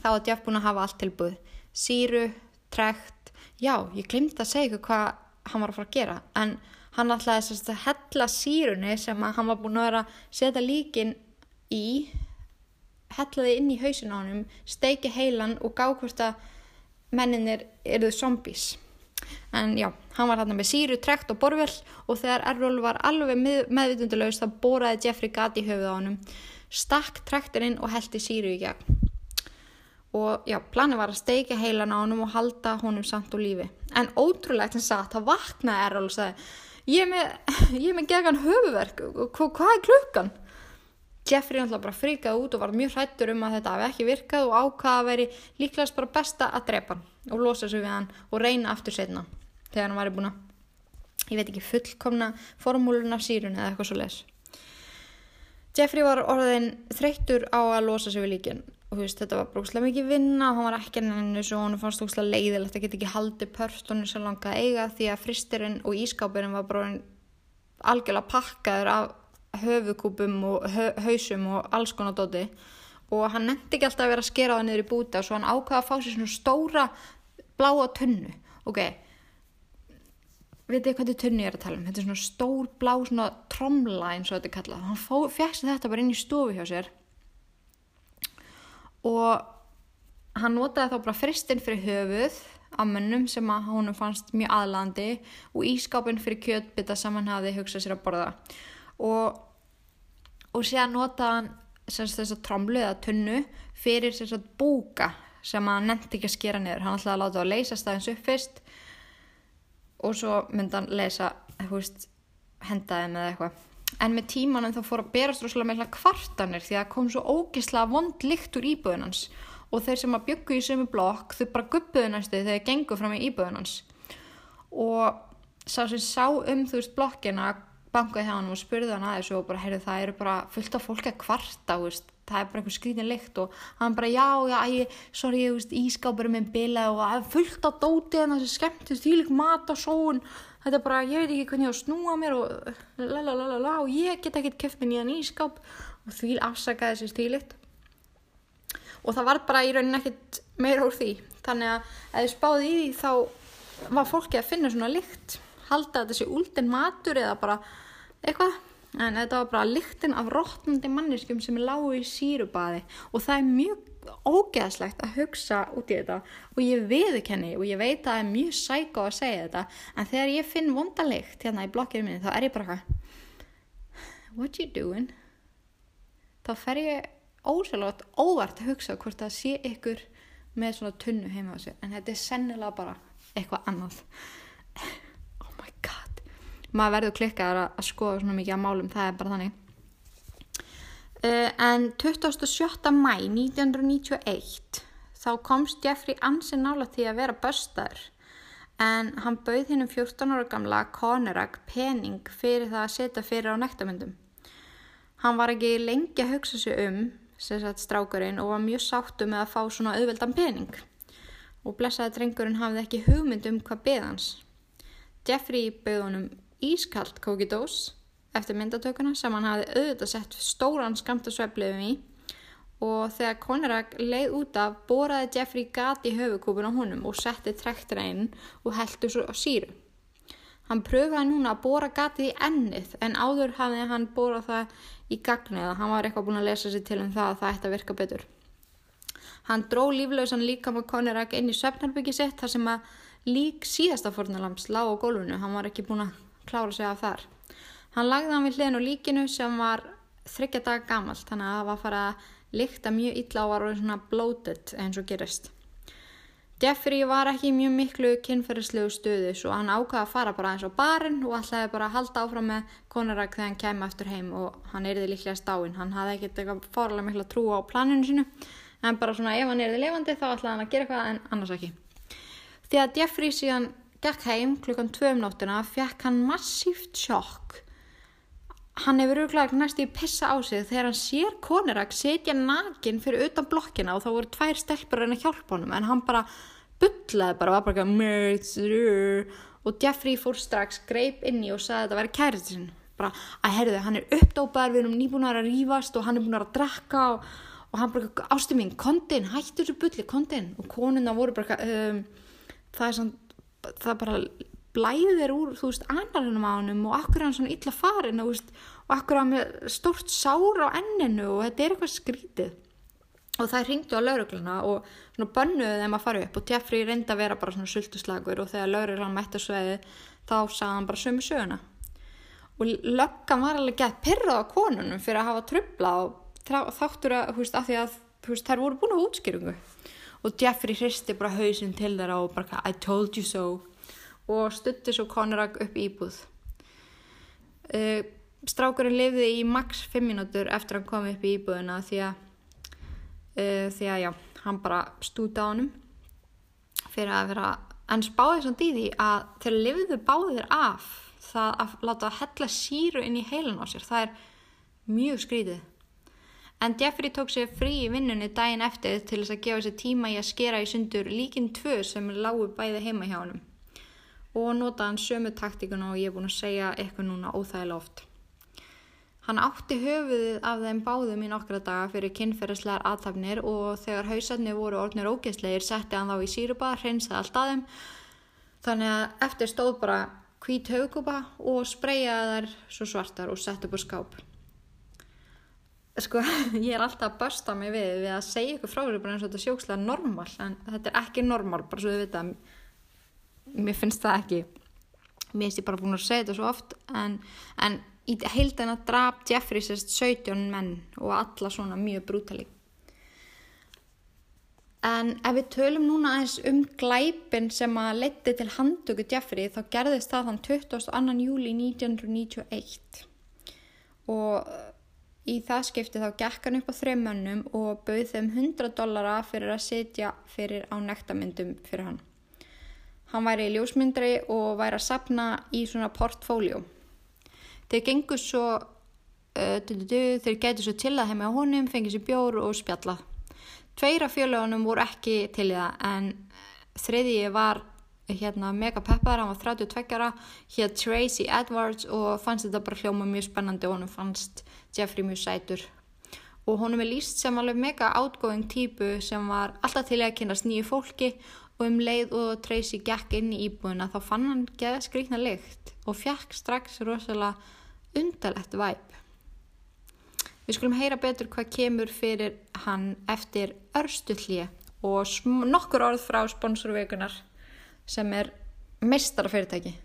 þá var Jeff búin að hafa allt tilbúð síru, trekt já, ég glemt að segja hvað hann var að fara að gera en hann ætlaði sérst að hella sírunni sem að hann var búin að vera að setja líkin í hellaði inn í hausin á hann steiki heilan og gá hvort að menninir eruðu zombies. En já, hann var hérna með síru, trekt og borvel og þegar Errol var alveg með, meðvitundulegust þá boraði Jeffrey gati í höfuð á hann stakk trekturinn og heldi síru í gegn. Og já, plani var að steika heilan á hann og halda honum samt úr lífi. En ótrúlegt en satt, þá vaknaði Errol og sagði ég er með, ég er með gegan höfuverk Hva, hvað er klukkan? Jeffrey náttúrulega bara fríkaði út og var mjög hrættur um að þetta hafi ekki virkað og ákvaða að veri líklegast bara besta að drepa hann og losa sig við hann og reyna aftur setna þegar hann var búin að ég veit ekki fullkomna formúlun af sírun eða eitthvað svo les Jeffrey var orðin þreyttur á að losa sig við líkin og veist, þetta var brúkslega mikið vinna og hann var ekki ennig svo hann fannst brúkslega leiðilegt að geta ekki haldið pörtunum sem langaði eiga því að fristirinn og ískápurinn var bara algjörlega pakkaður af höfukúpum og hausum og alls konar dóti. Og hann nefndi ekki alltaf að vera að skera það niður í búta og svo hann ákvaða að fá sér svona stóra bláa tunnu. Ok veitu hvað þetta tunnu ég er að tala um? Þetta er svona stór blá svona tromla eins og þetta er kallað. Hann fjækst þetta bara inn í stofu hjá sér og hann notaði þá bara fristinn fyrir höfuð á mönnum sem að honum fannst mjög aðlandi og ískápin fyrir kjötbytta sem hann hafi hugsað sér að borða. Og, og séðan notaði hann þess að tromlu eða tunnu fyrir þess að búka sem hann nefndi ekki að skera niður. Hann ætlaði að láta að leysa staðins upp fyrst og svo myndi hann leysa veist, hendaði með eitthvað en með tímanum þá fór að berast rosalega meðlega kvartanir því að kom svo ógislega vond líkt úr íbúðunans og þeir sem að byggu í sömu blokk þau bara guppuðu næstu þegar þeir gengu fram í íbúðunans og sá sem sá um þú veist blokkina bankaði hjá hann og spurði hann aðeins og bara heyrðu það eru bara fullt af fólki að kvarta veist, það er bara einhver skrítin lykt og hann bara já já æ, sorry ég veist ískápurum minn bila og fullt af dóti en það er skemmtist þetta er bara, ég veit ekki hvernig ég á að snúa mér og lalalala og ég get ekkert keft mér nýjan ískáp og því afsakaði þessi stílitt. Og það var bara í raunin ekkert meira úr því. Þannig að ef ég spáði í því þá var fólki að finna svona lykt. Halda sé úldin matur eða bara eitthvað. En þetta var bara lyktin af rótnandi manniskum sem er lágu í sírubaði og það er mjög ógeðslegt að hugsa út í þetta og ég viðkenni og ég veit að það er mjög sæk á að segja þetta en þegar ég finn vondalikt hérna í blokkinu minni þá er ég bara what you doing? Þá fer ég ósælótt óvart að hugsa hvort það sé ykkur með svona tunnu heima á sig en þetta er sennilega bara eitthvað annað. Oh my god. Maður verður klikkaðar að, skoða svona mikið að málum, það er bara þannig en 27. mæ 1991 þá komst Jeffrey ansi nála því að vera böstaður en hann bauð hinn um 14 ára gamla Conerak pening fyrir það að setja fyrir á nektarmyndum hann var ekki lengi að hugsa sig um sagt, strákurinn og var mjög sáttu með að fá svona auðveldan pening og blessaði drengurinn hafði ekki hugmynd um hvað beð hans. Jeffrey bauð honum ískalt kókidós eftir myndatökuna sem hann hafði auðvitað sett stóran skamta sveflefum í og þegar Conrad leið út af boraði Jeffrey gati í höfukúpun á honum og setti trektra inn og heldur svo á síru. Hann pröfaði núna að bora gatið í ennið en áður hafði hann borað það í gagnið að hann var eitthvað búin að lesa sér til um það að það ætti að virka betur. Hann dró líflausan líka með Conrad inn í svefnarbyggi sitt þar sem að lík síðasta fornalams lág á gólfinu, hann var ekki búin að klára sig af þar. Hann lagði hann við hliðin á líkinu sem var þryggja dag gamalt þannig að það var að fara að líkta mjög illa og var svona bloated eins og gerist. Jeffrey var ekki mjög miklu kynferðislegu stöðu svo hann ákvaði að fara bara eins á barinn og ætlaði bara að halda áfram með Conrad þegar hann kemur eftir heim og hann erði líklega stáinn. Hann hafði ekkert eitthvað fórlega miklu að trúa á planinu sinu en bara svona ef hann erði levandi þá ætlaði hann að gera eitthvað en annars ekki. Því að Jeffrey síðan gekk heim klukkan 2 um nóttina fekk hann massíft sjokk hann hefur auðvitað næst í pissa á sig þegar hann sér Konerak setja nakin fyrir utan blokkina og þá voru tvær stelpur að hjálpa honum en hann bara bullaði bara var bara mörður og Jeffrey fór strax greip inn í og sagði að þetta væri kærið sinn. Bara að herðu hann er uppdópaður við erum nýbúin að rífast og hann er búin að drakka og, og hann bara ástu mín kondin hættu þessu bulli kondin og konuna voru bara um, það er sann það bara blæðir úr, þú veist, annarinn á hannum og akkur hann svona illa farin og, veist, og akkur hann með stórt sára á enninu og þetta er eitthvað skrítið. Og það ringdu á laurugluna og svona bönnuðu þeim að fara upp og Jeffrey reyndi að vera bara svona sultuslagur og þegar lauruglan mætti sveiði þá sagði hann bara sömu söguna. Og löggan var alveg gett pyrrað á konunum fyrir að hafa trubla og þáttur að, þú veist, af því að veist, þær voru búin á útskýringu. Og Jeffrey hristi bara hausinn til þeirra og bara I told you so og stutti svo Conrad upp íbúð. Uh, strákurinn lifði í max 5 minútur eftir að hann kom upp í íbúðuna því að, uh, því að já, hann bara stúta á hann fyrir að vera, en spáði svona dýði að þeir lifðu báðir af það að láta að hella síru inn í heilan á sér, það er mjög skrítið. En Jeffrey tók sér frí í vinnunni daginn eftir til þess að gefa sér tíma í að skera í sundur líkinn tvö sem lágu bæði heima hjá hann og nota hann sömu taktíkuna og ég er búin að segja eitthvað núna óþægilega oft. Hann átti höfuðið af þeim báðum í nokkra daga fyrir kynferðislegar aðtafnir og þegar hausarnir voru orðnir ógeðslegir setti hann þá í sírubað, hreinsaði allt að þeim. Þannig að eftir stóð bara hvít haugkupa og spreyjaði þær svo svartar og sett upp á skáp. Sko, ég er alltaf að börsta mig við við að segja ykkur frá því bara eins og þetta sjókslega normal en þetta er ekki normal, bara svo við vita að mér finnst það ekki. Mér finnst ég bara búin að segja þetta svo oft en, en í heildina draf Jeffrey sérst 17 menn og alla svona mjög brútali en ef við tölum núna aðeins um glæpin sem að leti til handtöku Jeffrey þá gerðist það þann 22. júli 1991 og í það skipti þá gekk hann upp á þreim mönnum og bauð þeim 100 dollara fyrir að setja fyrir á nektamyndum fyrir hann Hann væri í ljósmyndri og væri að sapna í svona portfóljó. Þeir gengur svo, uh, þeir getur svo til að heima á honum, fengið sér bjór og spjalla. Tveira fjölugunum voru ekki til það en þriðji var hérna, mega peppar, hann var 32 ára, hér Tracy Edwards og fannst þetta bara hljóma mjög spennandi og honum fannst Jeffrey mjög sætur. Og honum er líst sem alveg mega outgoing típu sem var alltaf til að kynast nýju fólki og um leið og Tracy gekk inn í íbúðuna þá fann hann geða skrikna lykt og fjakk strax rosalega undalett væp. Við skulum heyra betur hvað kemur fyrir hann eftir örstuðlíi og nokkur orð frá sponsorveikunar sem er mestarfyrirtæki.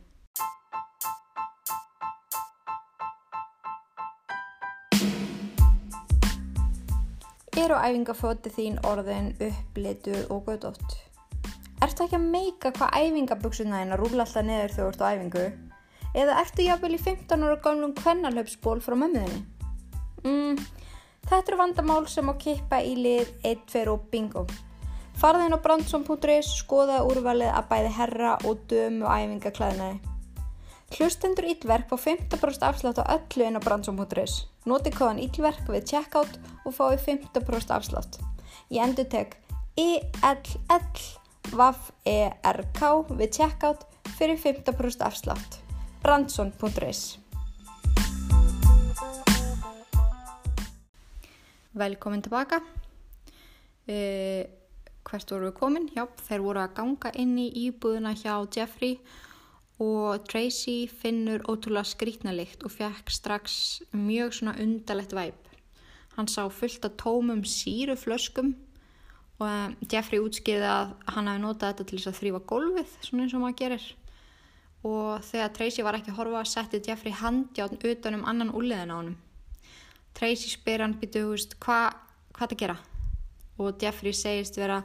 Er á æfingafóti þín orðin upplitur og góðdótt? Ertu ekki að meika hvað æfingaböksuna þín að rúla alltaf neður þegar þú ert á æfingu? Eða ertu jafnvel í 15 ára gamlum kvennalöpsból frá mömmuðinni? Mm, þetta eru vandamál sem á kippa í lið 1, 2 og bingo. Farðin á brandsson.is skoða úrvalið að bæði herra og dömu æfingaklæðinaði. Hlustendur Íllverk fá 15% afslátt á öllu inn á brandsson.is. Noti kóðan Íllverk við checkout og fái 15% afslátt. Ég endur tek ILLVAFERK við checkout fyrir 15% afslátt. brandsson.is Velkomin tilbaka. Uh, hvert voru við komin? Já, þeir voru að ganga inn í íbúðuna hjá Jeffrey og Tracy finnur ótrúlega skrítnalikt og fekk strax mjög svona undalett væp. Hann sá fullt af tómum síruflöskum og Jeffrey útskýði að hann hafi notað þetta til þess að þrýfa gólfið, svona eins og maður gerir. Og þegar Tracy var ekki að horfa, setti Jeffrey handjátn utan um annan úliðin á hann. Tracy spyr hann býtu, hvað hva það gera? Og Jeffrey segist vera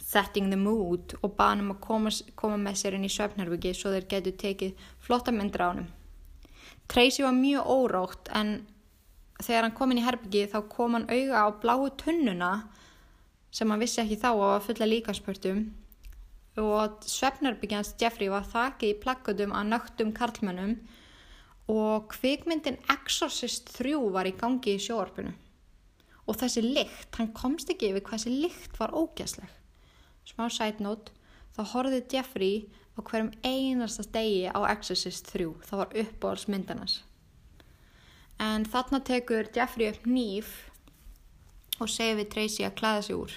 setting the mood og baða hann um að koma, koma með sér inn í söfnherfiki svo þeir getur tekið flotta myndir á hann. Tracy var mjög órátt en þegar hann kom inn í herbyggi þá kom hann auga á bláu tunnuna sem hann vissi ekki þá og var fulla líkanspörtum og svefnherbyggjans Jeffrey var þakkið í plakkutum að nögtum karlmönnum. Og kvikmyndin Exorcist 3 var í gangi í sjóarpinu og þessi lykt, hann komst ekki yfir hvað þessi lykt var ógæsleg smá side note þá horfið Jeffrey á hverjum einasta degi á Exorcist 3 það var uppbólsmyndanas en þarna tekur Jeffrey upp nýf og segir við Tracy að klæða sig úr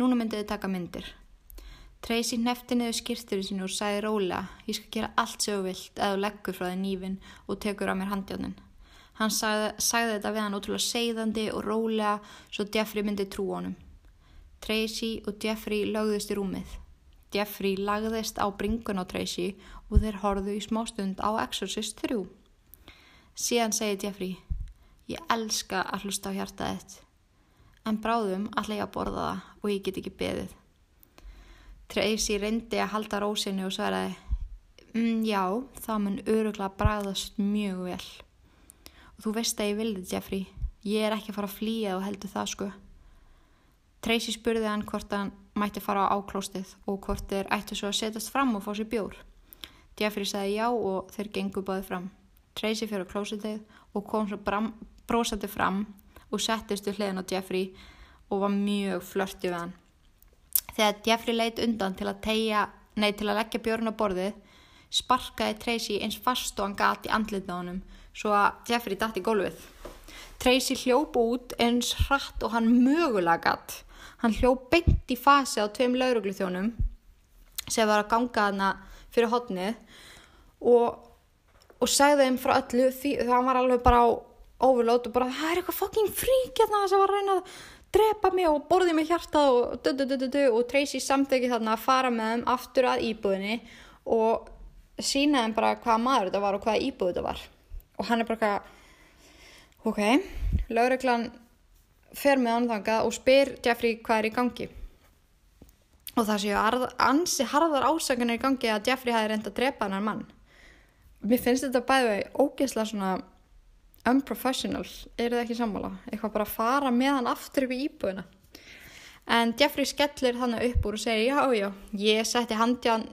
núna myndið þið taka myndir Tracy nefti niður skýrturinn sinu og sagði rólega ég skal gera allt sem þú vilt eða leggur frá þig nýfin og tekur á mér handjánin Hann sagði, sagði þetta við hann ótrúlega segðandi og rólega svo Jeffrey myndi trú honum. Tracy og Jeffrey lögðist í rúmið. Jeffrey lagðist á bringun á Tracy og þeir horðu í smástund á Exorcist 3. Síðan segi Jeffrey, ég elska að hlusta á hjartað þitt, en bráðum ég að borða það og ég get ekki beðið. Tracy reyndi að halda rósinu og svaraði, mm, já, það mun öruglega bræðast mjög vel. Og þú veist að ég vildi Jeffrey, ég er ekki að fara að flýja og heldur það sko. Tracy spurði hann hvort hann mætti fara á áklóstið og hvort þeir ættu svo að setjast fram og fá sér bjór. Jeffrey sagði já og þeir gengu báði fram. Tracy fyrir á klóstið og kom svo brósandi fram og settist við hliðin á Jeffrey og var mjög flörtið við hann. Þegar Jeffrey leitt undan til að, tegja, nei, til að leggja björn á borðið, sparkaði Tracy eins fast og hann gati andlitna á honum svo að Jeffrey dætt í gólfið. Tracy hljóp út eins hratt og hann mögulega gatt. Hann hljóp beint í fasi á tveim laurugluþjónum sem var að ganga hana fyrir hotnið og, og segði þeim frá öllu því það var alveg bara á overlót og bara það er eitthvað fucking frík hérna sem var að reyna að drepa mig og borði mig hjartað og du, du, du, og Tracy samþekki þarna að fara með þeim aftur að íbúðinni og sína þeim bara hvaða maður þetta var og hvaða íbúð þetta var. Og hann er bara eitthvað ok, lauruglan fer með hann þangað og spyr Jeffrey hvað er í gangi. Og það séu arð, ansi harðar ásakunir í gangi að Jeffrey hafi reynd að drepa hann mann. Mér finnst þetta bæði ógeðslega svona unprofessional, eru það ekki sammála? Eitthvað bara að fara með hann aftur upp í íbúðina. En Jeffrey skellir þannig upp úr og segir já já, ég setti handján,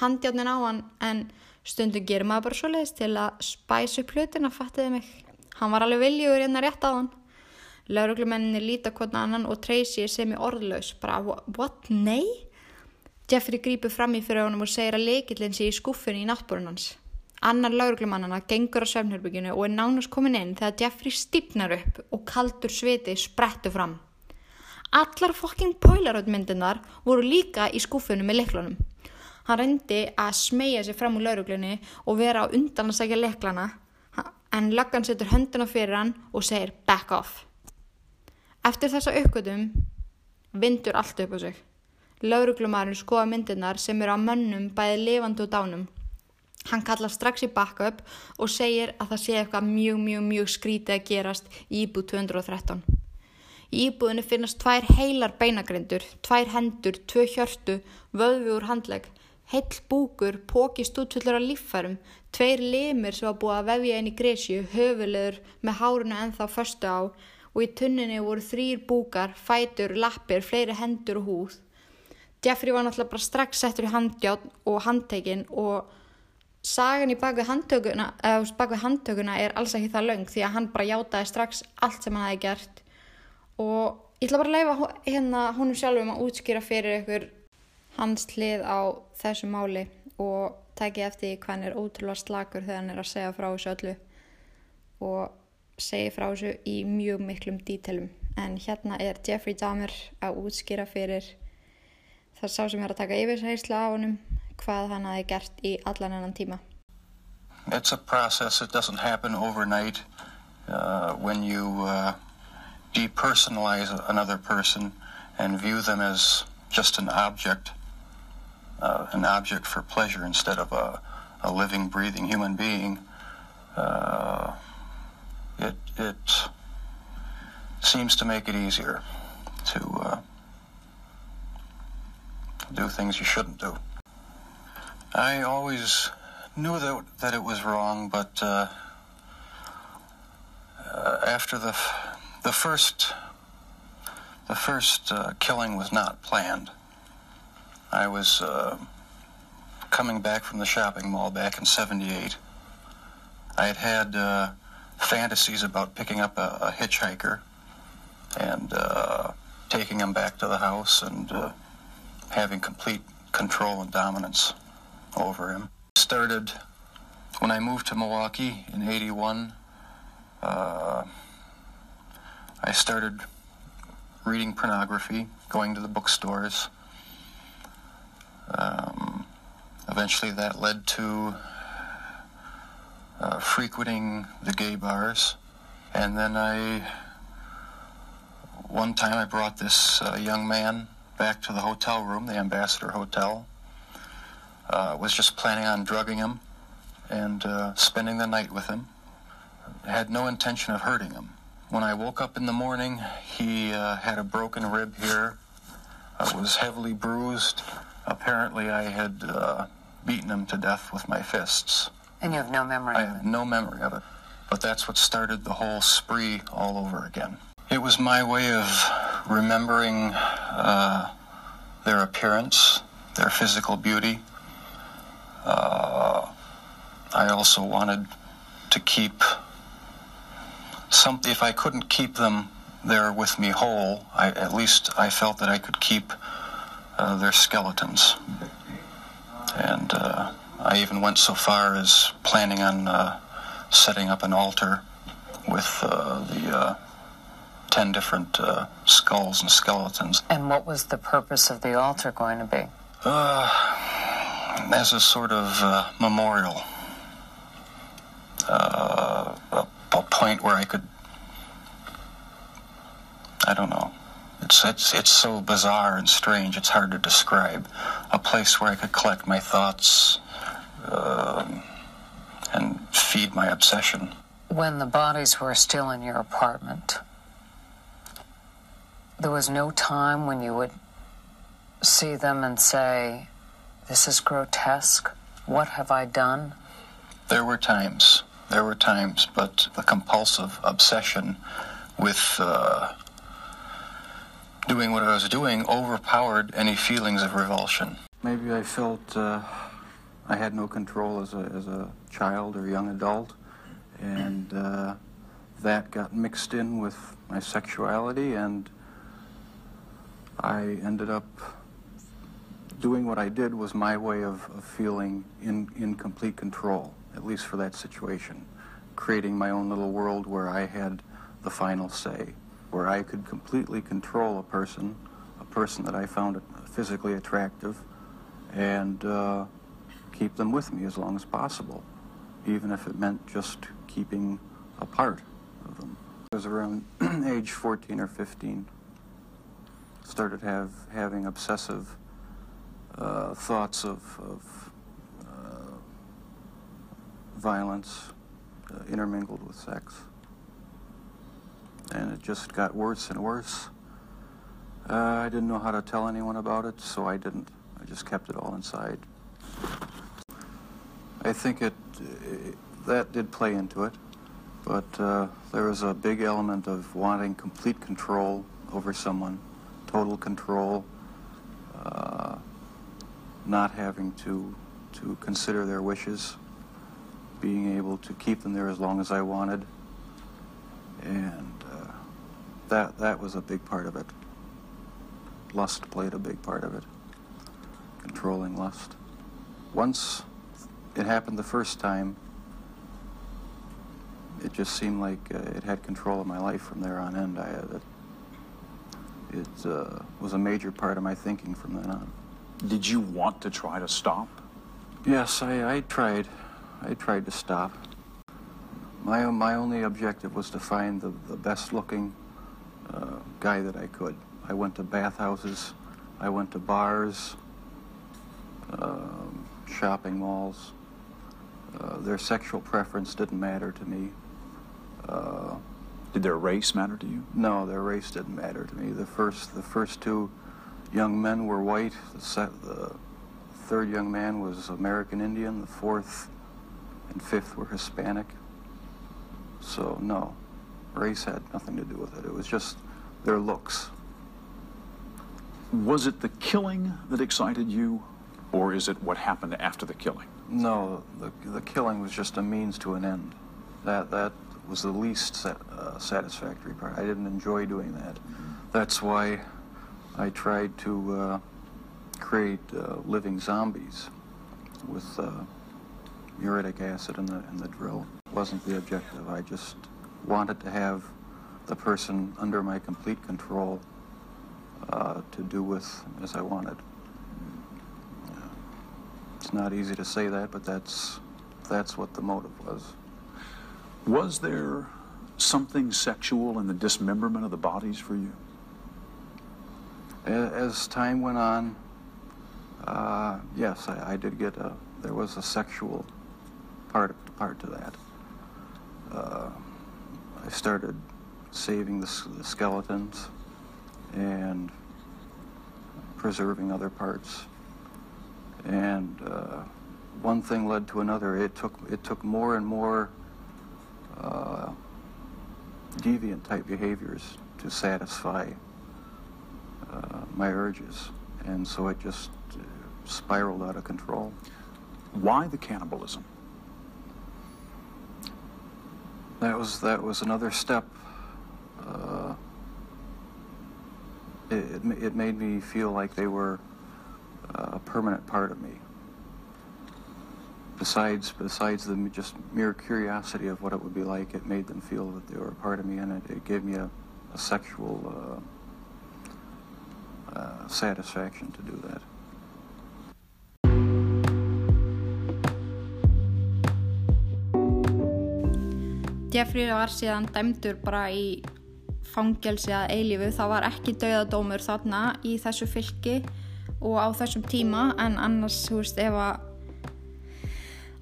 handjánin á hann en stundum gerir maður bara svo leiðist til að spæsa upp hlutin að fattiði mig. Hann var alveg viljugur hérna rétt á hann. Lauruglumenninni líta kvotna annan og Tracy er sem í orðlaus bara what, nei? Jeffrey grýpur fram í fyrir honum og segir að leikillin sé í skuffunni í náttbúrun hans Annar lauruglumannana gengur á söfnherbygginu og er nánast komin inn þegar Jeffrey stipnar upp og kaldur sviti sprettu fram. Allar fokking pólaröldmyndunar voru líka í skúfunum með leiklunum. Hann reyndi að smegja sér fram úr lauruglunni og vera á undan að segja leiklana en löggan setur hönduna fyrir hann og segir back off. Eftir þessa uppgötum vindur allt upp á sig. Lauruglumarinn skoða myndunar sem eru á mönnum bæði lifandi og dánum. Hann kallar strax í backup og segir að það sé eitthvað mjög, mjög, mjög skrítið að gerast í íbú 213. Í íbúðinu finnast tvær heilar beinagrindur, tvær hendur, tvö hjörtu, vöðvi úr handlegg, heill búkur, póki stútfullur af líffærum, tveir limir sem var búið að vefja inn í gresju, höfulegur með hárunu ennþá föstu á og í tunninni voru þrýr búkar, fætur, lappir, fleiri hendur og húð. Jeffrey var náttúrulega bara strax settur í handjátt og handtekinn og sagan í bakvið handtökuna, bakvið handtökuna er alls ekki það löng því að hann bara játaði strax allt sem hann hefði gert. Og ég ætla bara að leifa hérna húnum sjálfum að útskýra fyrir ykkur hans hlið á þessu máli og taki eftir hvað hann er ótrúlega slakur þegar hann er að segja frá þessu öllu. Og segja frá þessu í mjög miklum dítelum. En hérna er Jeffrey Dahmer að útskýra fyrir. Það sá sem er að taka yfirsæðisla á honum hvað hann hafi gert í allan ennan tíma It's a process, it doesn't happen overnight uh, when you uh, depersonalize another person and view them as just an object, uh, an object for pleasure instead of a, a living, breathing human being, uh, it, it seems to make it easier to uh, do things you shouldn't do. I always knew that, that it was wrong, but uh, uh, after the the first the first uh, killing was not planned. I was uh, coming back from the shopping mall back in '78. I had had uh, fantasies about picking up a, a hitchhiker and uh, taking him back to the house and having complete control and dominance over him. Started when I moved to Milwaukee in '81. Uh, I started reading pornography, going to the bookstores. Um, eventually, that led to uh, frequenting the gay bars, and then I. One time, I brought this uh, young man back to the hotel room, the Ambassador Hotel. Uh, was just planning on drugging him and uh, spending the night with him. Had no intention of hurting him. When I woke up in the morning, he uh, had a broken rib here. I was heavily bruised. Apparently, I had uh, beaten him to death with my fists. And you have no memory I have no memory of it. But that's what started the whole spree all over again. It was my way of remembering uh, their appearance, their physical beauty. Uh, I also wanted to keep some. If I couldn't keep them there with me whole, I, at least I felt that I could keep uh, their skeletons. And uh, I even went so far as planning on uh, setting up an altar with uh, the uh, ten different uh, skulls and skeletons. And what was the purpose of the altar going to be? Uh, as a sort of uh, memorial, uh, a, a point where I could, I don't know, it's, it's, it's so bizarre and strange, it's hard to describe. A place where I could collect my thoughts um and feed my obsession. When the bodies were still in your apartment, there was no time when you would see them and say, This is grotesque. What have I done? There were times, there were times, but the compulsive obsession with uh, doing what I was doing overpowered any feelings of revulsion. Maybe I felt uh, I had no control as a, as a child or young adult, and uh, that got mixed in with my sexuality, and I ended up doing what I did was my way of, of feeling in, in complete control, at least for that situation. Creating my own little world where I had the final say, where I could completely control a person, a person that I found physically attractive, and uh, keep them with me as long as possible, even if it meant just keeping a part of them. I was around age 14 or 15. Started have having obsessive uh, thoughts of, of uh, violence uh, intermingled with sex. And it just got worse and worse. Uh, I didn't know how to tell anyone about it, so I didn't. I just kept it all inside. I think it, it that did play into it, but uh, there was a big element of wanting complete control over someone, total control, uh, not having to to consider their wishes, being able to keep them there as long as I wanted, and uh, that that was a big part of it. Lust played a big part of it, controlling lust. Once it happened the first time, it just seemed like uh, it had control of my life from there on end. I it. It uh, was a major part of my thinking from then on. Did you want to try to stop? Yes, I, I tried. I tried to stop. My my only objective was to find the, the best looking uh, guy that I could. I went to bathhouses. I went to bars, um, shopping malls. Uh, their sexual preference didn't matter to me. Uh, Did their race matter to you? no, their race didn't matter to me. The first, the first two young men were white. The, se- the third young man was American Indian. The fourth and fifth were Hispanic. So no, race had nothing to do with it. It was just their looks. Was it the killing that excited you, or is it what happened after the killing? No, the, the killing was just a means to an end. That that was the least sa- uh, satisfactory part. I didn't enjoy doing that. That's why I tried to uh, create uh, living zombies with uh, uric acid in the in the drill. wasn't the objective. I just wanted to have the person under my complete control uh, to do with as I wanted. It's not easy to say that, but that's that's what the motive was. Was there something sexual in the dismemberment of the bodies for you? As time went on, uh, yes, I, I did get a. There was a sexual part part to that. Uh, I started saving the, the skeletons and preserving other parts, and uh, one thing led to another. It took it took more and more uh, deviant type behaviors to satisfy uh, my urges, and so it just uh, spiraled out of control. Why the cannibalism? That was that was another step. Uh, it, it it made me feel like they were uh, a permanent part of me. Besides besides the just mere curiosity of what it would be like, it made them feel that they were a part of me, and it, it gave me a, a sexual uh, uh, satisfaction to do that. Jeffrey var síðan dæmdur bara í fangelsi að eilífu. Það var ekki dauðadómur þarna í þessu fylki og á þessum tíma en annars, þú veist, ef að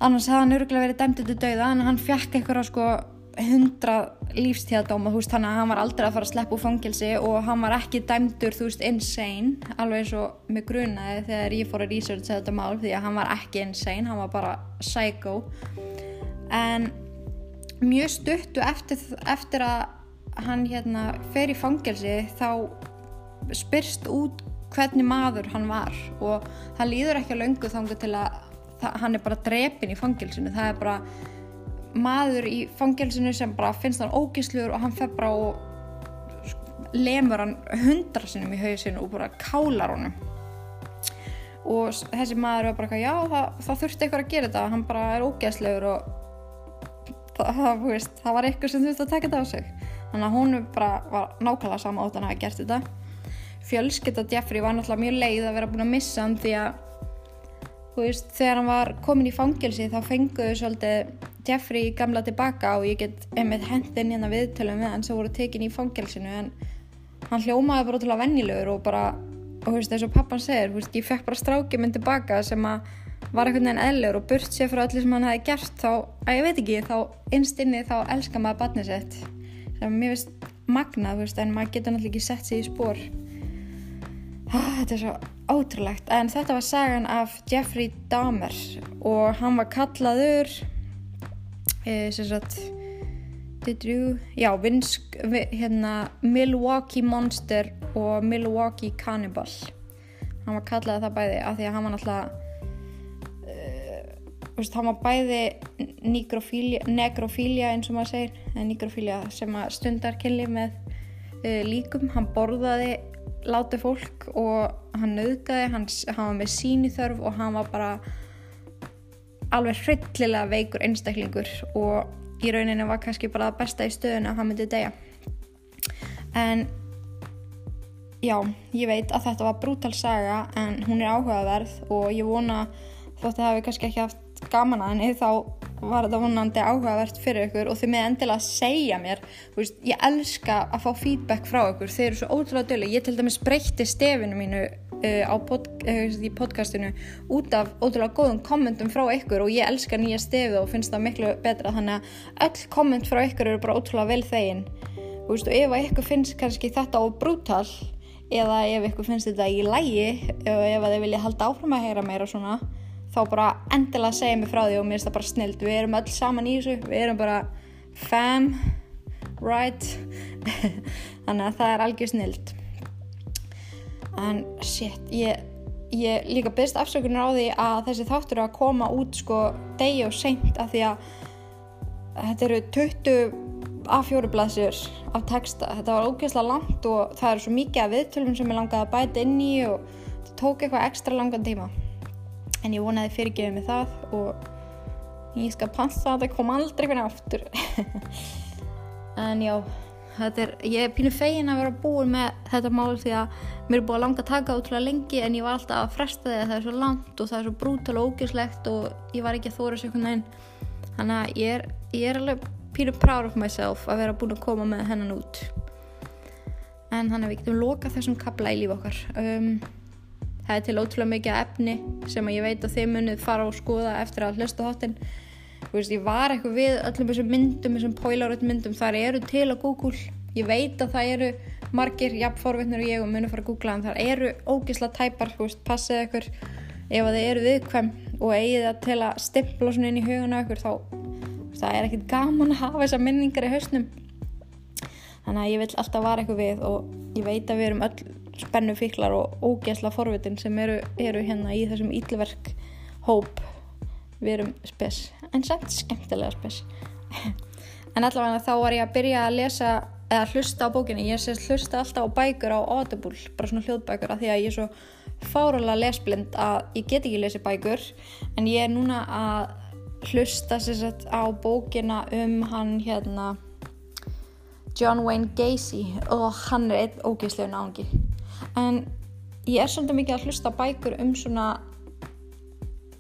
annars hefði hann örgulega verið dæmdur til dauða en hann fekk einhverja sko hundra lífstíðadóma, þú veist, þannig að hann var aldrei að fara að sleppa úr fangelsi og hann var ekki dæmdur, þú veist, insane alveg eins og með grunaði þegar ég fór að researcha þetta mál því að hann var ekki insane, hann var bara psycho. En mjög stuttu eftir, eftir að hann hérna fer í fangelsi þá spyrst út hvernig maður hann var og það líður ekki að löngu þangu til að það, hann er bara drepin í fangelsinu það er bara maður í fangelsinu sem bara finnst hann ógisluður og hann fer bara og lemur hann hundra sinnum í hausinu og bara kálar honum. Og þessi maður er bara eitthvað, já það, það þurfti eitthvað að gera þetta. Hann bara er ógeðslegur og það, það, veist, það var eitthvað sem þurfti að taka þetta á sig. Þannig að hún bara var nákvæmlega sama átt hann hafa gert þetta. Fjölskylda Jeffrey var náttúrulega mjög leið að vera búin að missa hann því að veist, þegar hann var komin í fangelsi þá fenguðu svolítið Jeffrey gamla tilbaka og ég get einmitt hendin hérna viðtölum við hann sem voru tekin í fangelsinu en hann hljómaði bara að vennilegur og bara, og veist, eins og pappan segir veist, ég fekk bara strákið minn tilbaka sem að var einhvern veginn eðlegur og burt sér frá allir sem hann hefði gert þá, að ég veit ekki, þá innst inni þá elskar maður barnið sitt sem mér finnst magnað, en maður getur náttúrulega ekki sett sig í spór þetta er svo ótrúlegt. En þetta var sagan af Jeffrey Dahmer og hann var kallaður eh, sem sagt you, já, vinsk, hérna, Milwaukee Monster og Milwaukee Cannibal. Hann var kallað það bæði af því að hann var náttúrulega veist, hann var bæði negrofília eins og maður segir, negrofília sem stundar kynli með uh, líkum, hann borðaði láti fólk og hann nöðgæði, hann, var með síni þörf og hann var bara alveg hryllilega veikur einstaklingur og í rauninu var kannski bara það besta í stöðun að hann myndi degja en já, ég veit að þetta var brútal saga en hún er áhugaverð og ég vona þótt að það hefur kannski ekki haft gaman að henni þá var þetta vonandi áhugavert fyrir ykkur og þið með endilega að segja mér veist, ég elska að fá feedback frá ykkur. Þeir eru svo ótrúlega dölu ég til dæmis breytti stefinu mínu uh, pod, uh, í podcastinu út af ótrúlega góðum kommentum frá ykkur og ég elska nýja stefið og finnst það miklu betra. Þannig að öll komment frá ykkur eru bara ótrúlega vel þegin. Veist, og ef ykkur finnst kannski þetta á brútal eða ef ykkur finnst þetta í lægi eða ef þið vilja halda áfram að heyra meira svona þá bara endilega segja mig frá því og mér finnst það bara snild. Við erum öll saman í þessu, við erum bara fam, right. Þannig að það er algjör snild. En shit ég, ég líka byrst afsökunar á því að þessi þáttur að koma út sko degi og seint af því að þetta eru 20 A4 blaðsjur af texta, þetta var ógeðslega langt og það eru svo mikið af viðtölum sem ég langaði að bæta inn í og þetta tók eitthvað ekstra langan tíma en ég vonaði fyrirgefið mig það og ég skal passa að það kom aldrei hvernig aftur. En já er, ég er pínu fegin að vera búin með þetta mál því að mér er búin að langa að taka útrúlega lengi en ég var alltaf að fresta því að það er svo langt og það er svo brútal og ógislegt og ég var ekki að þóra sér hvernig einn þannig að ég er, ég er alveg pínu proud of myself að vera búin að koma með hennan út. En þannig að við getum lokað þessum kabla í líf okkar. Um það er til ótrúlega mikið efni sem ég veit að þið munið fara og skoða eftir að hlusta þáttinn. Ég var eitthvað við öllum þessum myndum þessum pólaröld myndum, þar eru til á Google. Ég veit að það eru margir jafnforvittnur og ég og munið fara að googla en þar eru ógisla tæpar passið ykkur. Ef það eru viðkvæm og eigið það til að stippla svona inn í huguna ykkur þá það er ekkit gaman að hafa þessa minningar í hausnum. Þannig að ég vil alltaf vara eitthvað við og ég veit að við erum öll spennu fíklar og ógæsla forvitin sem eru, eru hérna í þessum ílverk hóp. Við erum spes, en samt skemmtilega spes. En allavega þá var ég að byrja að lesa eða hlusta á bókinni, ég sést hlusta alltaf á bækur á Audible, bara svona hljóðbækur af því að ég er svo fáralega lesblind að ég get ekki lesið bækur. En ég er núna að hlusta sérstætt á bókina um hann hérna John Wayne Gacy. Og hann er einn ógeðslega náðungi en ég er svolítið mikið að hlusta bækur um svona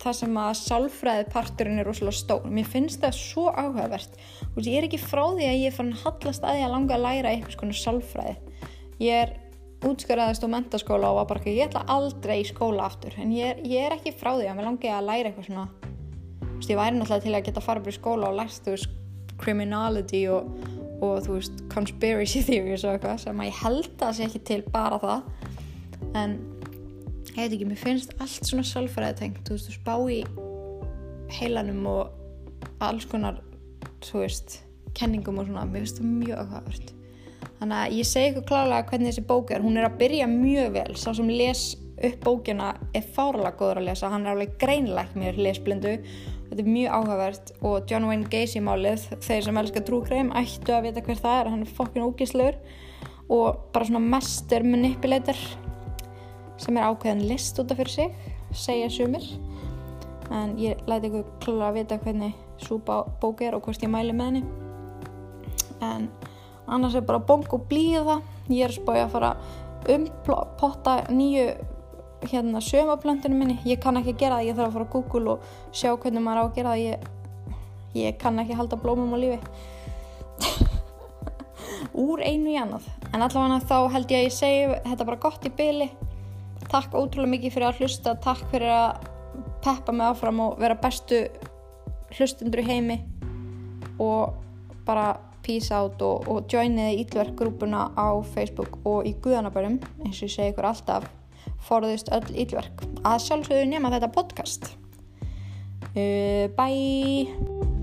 það sem að sálfræði parturinn er rosalega stór. Mér finnst það svo áhugavert. Og ég er ekki frá því að ég er fann hallast að ég að langa að læra eitthvað svona sálfræði. Ég er útskaraðist á mentaskóla og var bara ekki, ég ætla aldrei í skóla aftur. En ég er, ég er ekki frá því að mér langi að læra eitthvað svona. Ég væri náttúrulega til að geta upp í skóla og veist criminality og, og þú veist conspiracy theories og eitthvað sem að ég held að sé ekki til bara það. En ég veit ekki, mér finnst allt svona sálfræði tengt, þú veist, þú spá í heilanum og alls konar, þú veist kenningum og svona, mér finnst það mjög aðhverjast þannig að ég segi ykkur klálega hvernig þessi bók er, hún er að byrja mjög vel. Sá sem les upp bókina er fárlega góður að lesa, hann er alveg greinlegt mér lesblindu, þetta er mjög áhugavert og John Wayne Gacy málið þeir sem elskar trúkreim ættu að vita hver það er hann er fokkin ógíslur og bara svona mestur manipulator sem er ákveðan list út af fyrir sig segja sumir. En ég læti ykkur klára að vita hvernig svo bók er og hvort ég mæli með henni. En annars er bara bóng og blíða. Ég er spóið að fara umpotta nýju hérna sömaplöndinu minni. Ég kann ekki gera það, ég þarf að fara á Google og sjá hvernig maður á að gera það. Ég, ég kann ekki halda blómum á lífi. Úr einu í annað. En allavega þá held ég að ég segi þetta bara gott í byli takk ótrúlega mikið fyrir að hlusta. Takk fyrir að peppa mig áfram og vera bestu hlustundur í heimi. Og bara peace out og, og joiniði ítlverk grúpuna á Facebook og í Guðanabærum eins og ég segi ykkur alltaf forðust öll ítlverk að sjálfsögðu nema þetta podcast. Uh, bye